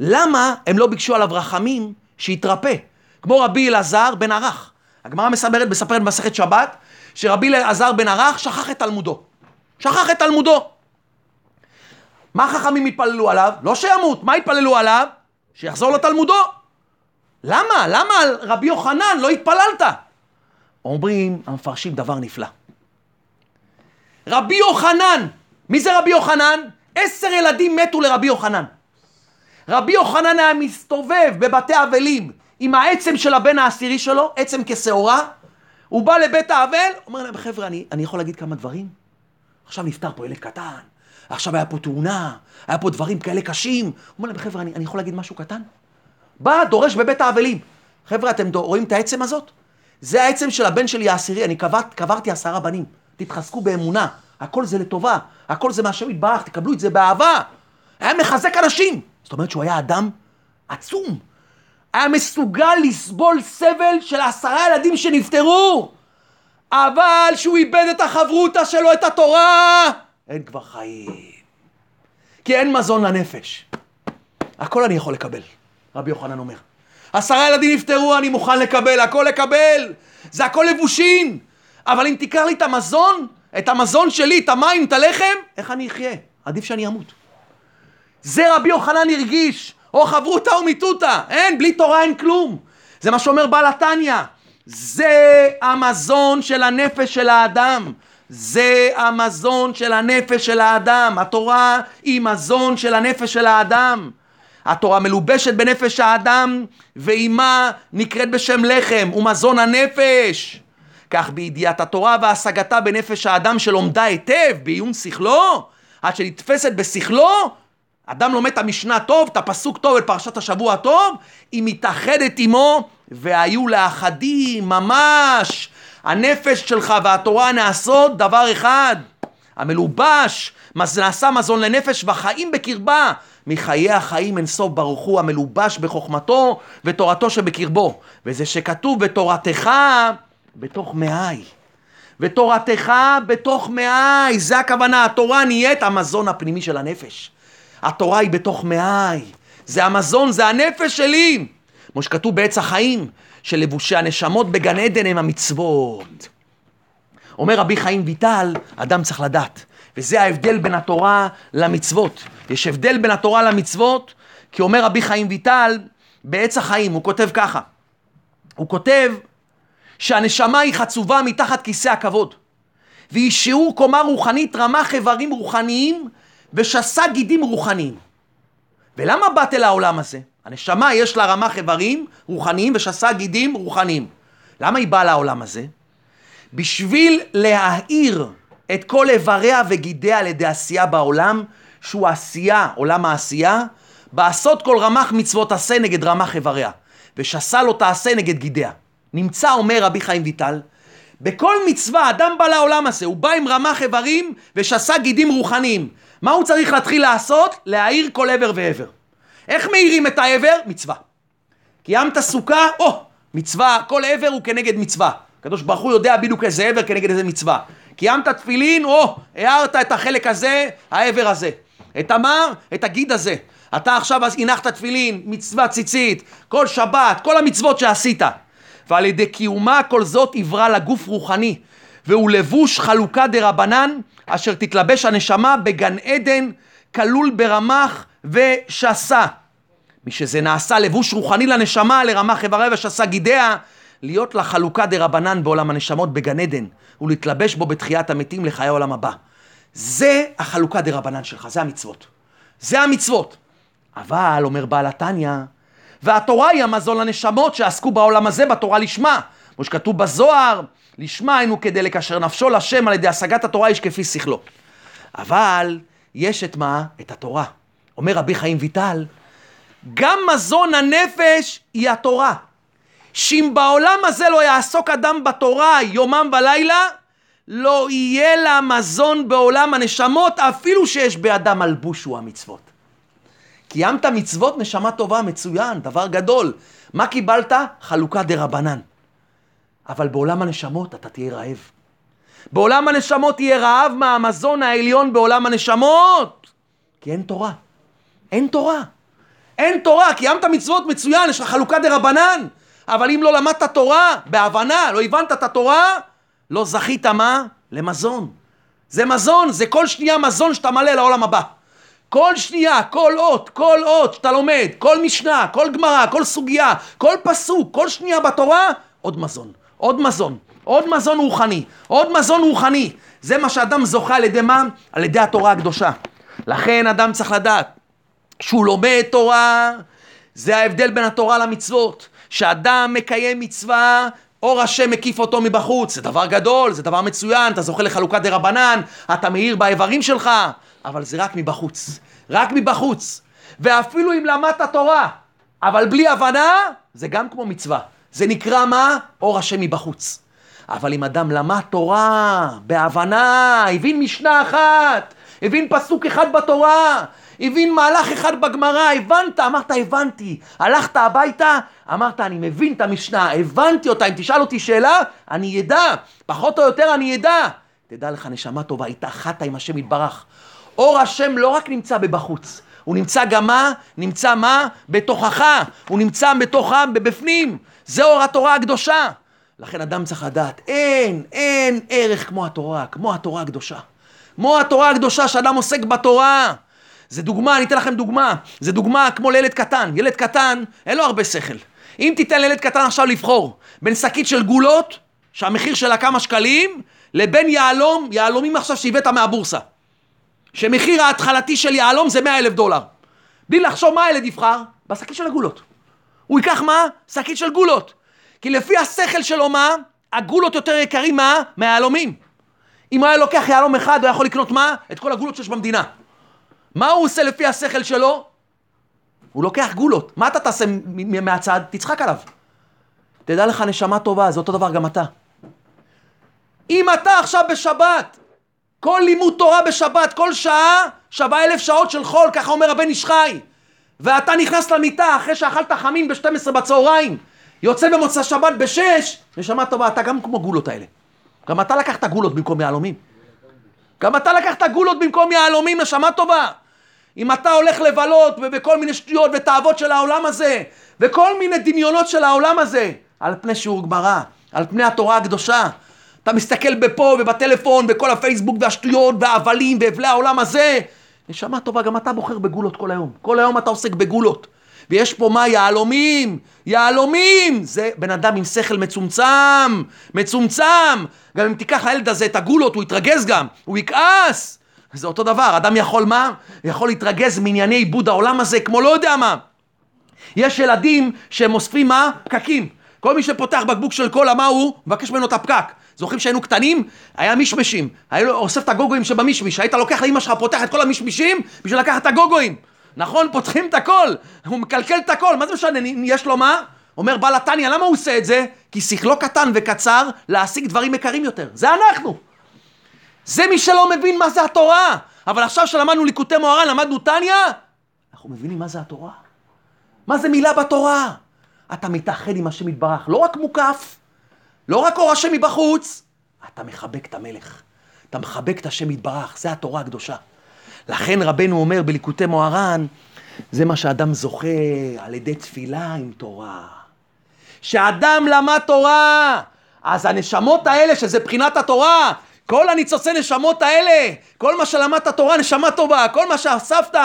למה הם לא ביקשו עליו רחמים שיתרפא? כמו רבי אלעזר בן ערך. הגמרא מספרת, מספרת במסכת שבת, שרבי אלעזר בן ערך שכח את תלמודו. שכח את תלמודו. מה חכמים התפללו עליו? לא שימות, מה התפללו עליו? שיחזור לתלמודו. למה? למה על רבי יוחנן לא התפללת? אומרים המפרשים דבר נפלא. רבי יוחנן, מי זה רבי יוחנן? עשר ילדים מתו לרבי יוחנן. רבי יוחנן היה מסתובב בבתי אבלים עם העצם של הבן העשירי שלו, עצם כשעורה, הוא בא לבית האבל, אומר להם, חבר'ה, אני, אני יכול להגיד כמה דברים? עכשיו נפטר פה ילד קטן, עכשיו היה פה תאונה, היה פה דברים כאלה קשים. הוא אומר להם, חבר'ה, אני, אני יכול להגיד משהו קטן? בא, דורש בבית האבלים. חבר'ה, אתם רואים את העצם הזאת? זה העצם של הבן שלי העשירי, אני קבר, קברתי עשרה בנים. תתחזקו באמונה, הכל זה לטובה, הכל זה מהשם יתברך, תקבלו את זה באהבה. היה מחזק אנשים. זאת אומרת שהוא היה אדם עצום. היה מסוגל לסבול סבל של עשרה ילדים שנפטרו. אבל שהוא איבד את החברותא שלו, את התורה, אין כבר חיים. כי אין מזון לנפש. הכל אני יכול לקבל, רבי יוחנן אומר. עשרה ילדים נפטרו, אני מוכן לקבל, הכל לקבל. זה הכל לבושין. אבל אם תיקח לי את המזון, את המזון שלי, את המים, את הלחם, איך אני אחיה? עדיף שאני אמות. זה רבי יוחנן הרגיש, או חברותא או מיתותא. אין, בלי תורה אין כלום. זה מה שאומר בעל התניא. זה המזון של הנפש של האדם. זה המזון של הנפש של האדם. התורה היא מזון של הנפש של האדם. התורה מלובשת בנפש האדם, ועימה נקראת בשם לחם, ומזון הנפש. כך בידיעת התורה והשגתה בנפש האדם שלומדה היטב בעיון שכלו, עד שנתפסת בשכלו, אדם לומד את המשנה טוב, את הפסוק טוב, את פרשת השבוע טוב, היא מתאחדת עמו, והיו לאחדים ממש. הנפש שלך והתורה נעשות דבר אחד. המלובש, נעשה מזון לנפש והחיים בקרבה. מחיי החיים אין סוף ברוך הוא המלובש בחוכמתו ותורתו שבקרבו. וזה שכתוב בתורתך בתוך מאי. ותורתך בתוך מאי, זה הכוונה, התורה נהיית המזון הפנימי של הנפש. התורה היא בתוך מאי, זה המזון, זה הנפש שלי. כמו שכתוב בעץ החיים, שלבושי הנשמות בגן עדן הם המצוות. אומר רבי חיים ויטל, אדם צריך לדעת, וזה ההבדל בין התורה למצוות. יש הבדל בין התורה למצוות, כי אומר רבי חיים ויטל, בעץ החיים, הוא כותב ככה, הוא כותב שהנשמה היא חצובה מתחת כיסא הכבוד, והיא שיעור קומה רוחנית, רמ"ח איברים רוחניים ושסה גידים רוחניים. ולמה באת אל העולם הזה? הנשמה יש לה רמ"ח איברים רוחניים ושסה גידים רוחניים. למה היא באה לעולם הזה? בשביל להאיר את כל איבריה וגידיה על ידי עשייה בעולם, שהוא עשייה, עולם העשייה, בעשות כל רמ"ח מצוות עשה נגד רמ"ח איבריה, ושסה לא תעשה נגד גידיה. נמצא, אומר רבי חיים ויטל, בכל מצווה אדם בא לעולם הזה, הוא בא עם רמ"ח איברים ושסה גידים רוחניים. מה הוא צריך להתחיל לעשות? להאיר כל עבר ועבר. איך מאירים את העבר? מצווה. קיימת סוכה? או, מצווה, כל עבר הוא כנגד מצווה. הקדוש ברוך הוא יודע בדיוק איזה עבר כנגד איזה מצווה. קיימת תפילין? או, הארת את החלק הזה, העבר הזה. את המר? את הגיד הזה. אתה עכשיו הנחת תפילין, מצווה ציצית, כל שבת, כל המצוות שעשית. ועל ידי קיומה כל זאת עברה לגוף רוחני, והוא לבוש חלוקה דה רבנן, אשר תתלבש הנשמה בגן עדן, כלול ברמח ושסה. משזה נעשה לבוש רוחני לנשמה, לרמח איבריה ושסה גידיה, להיות לה חלוקה דה רבנן בעולם הנשמות בגן עדן, ולהתלבש בו בתחיית המתים לחיי העולם הבא. זה החלוקה דה רבנן שלך, זה המצוות. זה המצוות. אבל, אומר בעל התניא, והתורה היא המזון לנשמות שעסקו בעולם הזה בתורה לשמה. כמו שכתוב בזוהר, לשמה היינו כדי לקשר נפשו לשם על ידי השגת התורה איש כפי שכלו. אבל יש את מה? את התורה. אומר רבי חיים ויטל, גם מזון הנפש היא התורה. שאם בעולם הזה לא יעסוק אדם בתורה יומם ולילה, לא יהיה לה מזון בעולם הנשמות, אפילו שיש באדם מלבוש הוא המצוות. קיימת מצוות, נשמה טובה, מצוין, דבר גדול. מה קיבלת? חלוקה דה רבנן. אבל בעולם הנשמות אתה תהיה רעב. בעולם הנשמות תהיה רעב מהמזון העליון בעולם הנשמות. כי אין תורה. אין תורה. אין תורה, קיימת מצוות מצוין, יש לך חלוקה דה רבנן. אבל אם לא למדת תורה, בהבנה, לא הבנת את התורה, לא זכית מה? למזון. זה מזון, זה כל שנייה מזון שאתה מלא לעולם הבא. כל שנייה, כל אות, כל אות שאתה לומד, כל משנה, כל גמרא, כל סוגיה, כל פסוק, כל שנייה בתורה, עוד מזון. עוד מזון. עוד מזון רוחני. עוד מזון רוחני. זה מה שאדם זוכה על ידי מה? על ידי התורה הקדושה. לכן אדם צריך לדעת שהוא לומד תורה, זה ההבדל בין התורה למצוות. שאדם מקיים מצווה, אור השם מקיף אותו מבחוץ. זה דבר גדול, זה דבר מצוין, אתה זוכה לחלוקת דה רבנן, אתה מאיר באיברים שלך, אבל זה רק מבחוץ. רק מבחוץ. ואפילו אם למדת תורה, אבל בלי הבנה, זה גם כמו מצווה. זה נקרא מה? אור השם מבחוץ. אבל אם אדם למד תורה, בהבנה, הבין משנה אחת, הבין פסוק אחד בתורה, הבין מהלך אחד בגמרא, הבנת, אמרת הבנתי, הלכת הביתה, אמרת אני מבין את המשנה, הבנתי אותה, אם תשאל אותי שאלה, אני אדע, פחות או יותר אני אדע. תדע לך, נשמה טובה, התאחדת עם השם יתברך. אור השם לא רק נמצא בבחוץ, הוא נמצא גם מה? נמצא מה? בתוכך, הוא נמצא בתוכם, בבפנים. זה אור התורה הקדושה. לכן אדם צריך לדעת, אין, אין ערך כמו התורה, כמו התורה הקדושה. כמו התורה הקדושה שאדם עוסק בתורה. זה דוגמה, אני אתן לכם דוגמה. זה דוגמה כמו לילד קטן. ילד קטן, אין לו הרבה שכל. אם תיתן לילד קטן עכשיו לבחור בין שקית של גולות, שהמחיר שלה כמה שקלים, לבין יהלום, יהלומים עכשיו שהבאת מהבורסה. שמחיר ההתחלתי של יהלום זה 100 אלף דולר. בלי לחשוב מה הילד יבחר? בשקית של הגולות. הוא ייקח מה? שקית של גולות. כי לפי השכל שלו מה? הגולות יותר יקרים מה? מהיהלומים. אם הוא היה לוקח יהלום אחד, הוא יכול לקנות מה? את כל הגולות שיש במדינה. מה הוא עושה לפי השכל שלו? הוא לוקח גולות. מה אתה תעשה מהצד? תצחק עליו. תדע לך, נשמה טובה, זה אותו דבר גם אתה. אם אתה עכשיו בשבת, כל לימוד תורה בשבת, כל שעה שווה אלף שעות של חול, ככה אומר הבן איש חי. ואתה נכנס למיטה אחרי שאכלת חמין ב-12 בצהריים, יוצא במוצא שבת ב-6, נשמה טובה, אתה גם כמו גולות האלה. גם אתה לקחת גולות במקום יהלומים. גם אתה לקחת גולות במקום יהלומים, נשמה טובה. אם אתה הולך לבלות ובכל מיני שטויות ותאוות של העולם הזה, וכל מיני דמיונות של העולם הזה, על פני שיעור גמרא, על פני התורה הקדושה, אתה מסתכל בפה ובטלפון, בכל הפייסבוק והשטויות וההבלים והבלי העולם הזה, נשמה טובה, גם אתה בוחר בגולות כל היום. כל היום אתה עוסק בגולות. ויש פה מה? יהלומים! יהלומים! זה בן אדם עם שכל מצומצם, מצומצם. גם אם תיקח לילד הזה את הגולות, הוא יתרגז גם, הוא יכעס. זה אותו דבר, אדם יכול מה? יכול להתרגז מענייני עיבוד העולם הזה כמו לא יודע מה. יש ילדים שהם אוספים מה? פקקים. כל מי שפותח בקבוק של קולה, מה הוא? מבקש ממנו את הפקק. זוכרים שהיינו קטנים? היה מישמישים. היה אוסף את הגוגויים שבמישמיש. היית לוקח לאמא שלך, פותח את כל המישמישים בשביל לקחת את הגוגויים. נכון? פותחים את הכל. הוא מקלקל את הכל. מה זה משנה? יש לו מה? אומר בעל התניא, למה הוא עושה את זה? כי שכלו קטן וקצר להשיג דברים יקרים יותר. זה אנחנו. זה מי שלא מבין מה זה התורה. אבל עכשיו שלמדנו ליקוטי מוהר"ן, למדנו תניא, אנחנו מבינים מה זה התורה. מה זה מילה בתורה? אתה מתאחד עם השם יתברך, לא רק מוקף, לא רק אור השם מבחוץ, אתה מחבק את המלך. אתה מחבק את השם יתברך, זה התורה הקדושה. לכן רבנו אומר בליקוטי מוהר"ן, זה מה שאדם זוכה על ידי תפילה עם תורה. שאדם למד תורה, אז הנשמות האלה, שזה בחינת התורה, כל הניצוצי נשמות האלה, כל מה שלמדת תורה, נשמה טובה, כל מה שאספת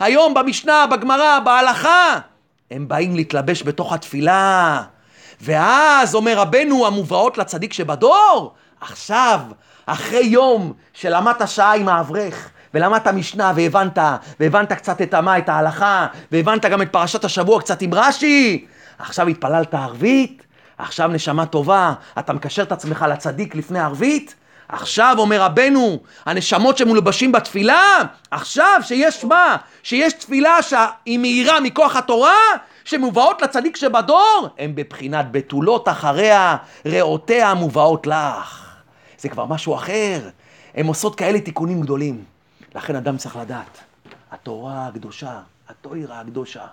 היום במשנה, בגמרא, בהלכה, הם באים להתלבש בתוך התפילה. ואז אומר רבנו, המובאות לצדיק שבדור, עכשיו, אחרי יום שלמדת שעה עם האברך, ולמדת משנה והבנת, והבנת קצת את המה, את ההלכה, והבנת גם את פרשת השבוע קצת עם רש"י, עכשיו התפללת ערבית, עכשיו נשמה טובה, אתה מקשר את עצמך לצדיק לפני ערבית, עכשיו אומר רבנו, הנשמות שמולבשים בתפילה, עכשיו שיש מה? שיש תפילה שהיא מהירה מכוח התורה, שמובאות לצדיק שבדור, הן בבחינת בתולות אחריה, ראותיה מובאות לך. זה כבר משהו אחר. הן עושות כאלה תיקונים גדולים. לכן אדם צריך לדעת, התורה הקדושה, התוירה הקדושה.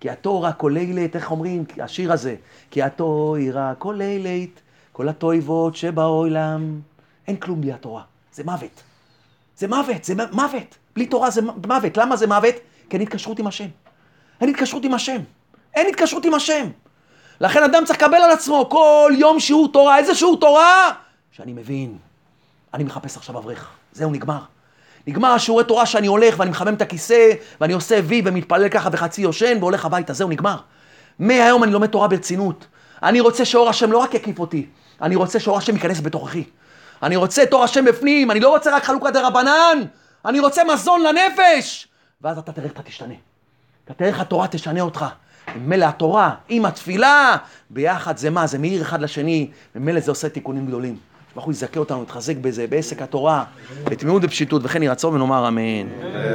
כי התורה כוללת, איך אומרים, השיר הזה, כי התוירה כוללת, כל התויבות שבעולם. אין כלום בלי התורה, זה מוות. זה מוות, זה מוות. בלי תורה זה מוות. למה זה מוות? כי אין התקשרות עם השם. אין התקשרות עם השם. אין התקשרות עם השם. לכן אדם צריך לקבל על עצמו כל יום שיעור תורה. איזה שיעור תורה? שאני מבין. אני מחפש עכשיו אברך. זהו, נגמר. נגמר השיעורי תורה שאני הולך ואני מחמם את הכיסא ואני עושה וי ומתפלל ככה וחצי יושן והולך הביתה. זהו, נגמר. מהיום אני לומד תורה ברצינות. אני רוצה שאור השם לא רק יקיף אותי, אני רוצה שאור השם ייכנס בתוככי. אני רוצה תור השם בפנים, אני לא רוצה רק חלוקת דרבנן, אני רוצה מזון לנפש. ואז אתה תראה איך אתה תשתנה. אתה תראה איך התורה תשנה אותך. ממילא התורה עם התפילה, ביחד זה מה? זה מאיר אחד לשני, ממילא זה עושה תיקונים גדולים. ברוך הוא יזכה אותנו, יתחזק בזה, בעסק התורה, בתמימות ופשיטות, וכן יהי רצון ונאמר אמן.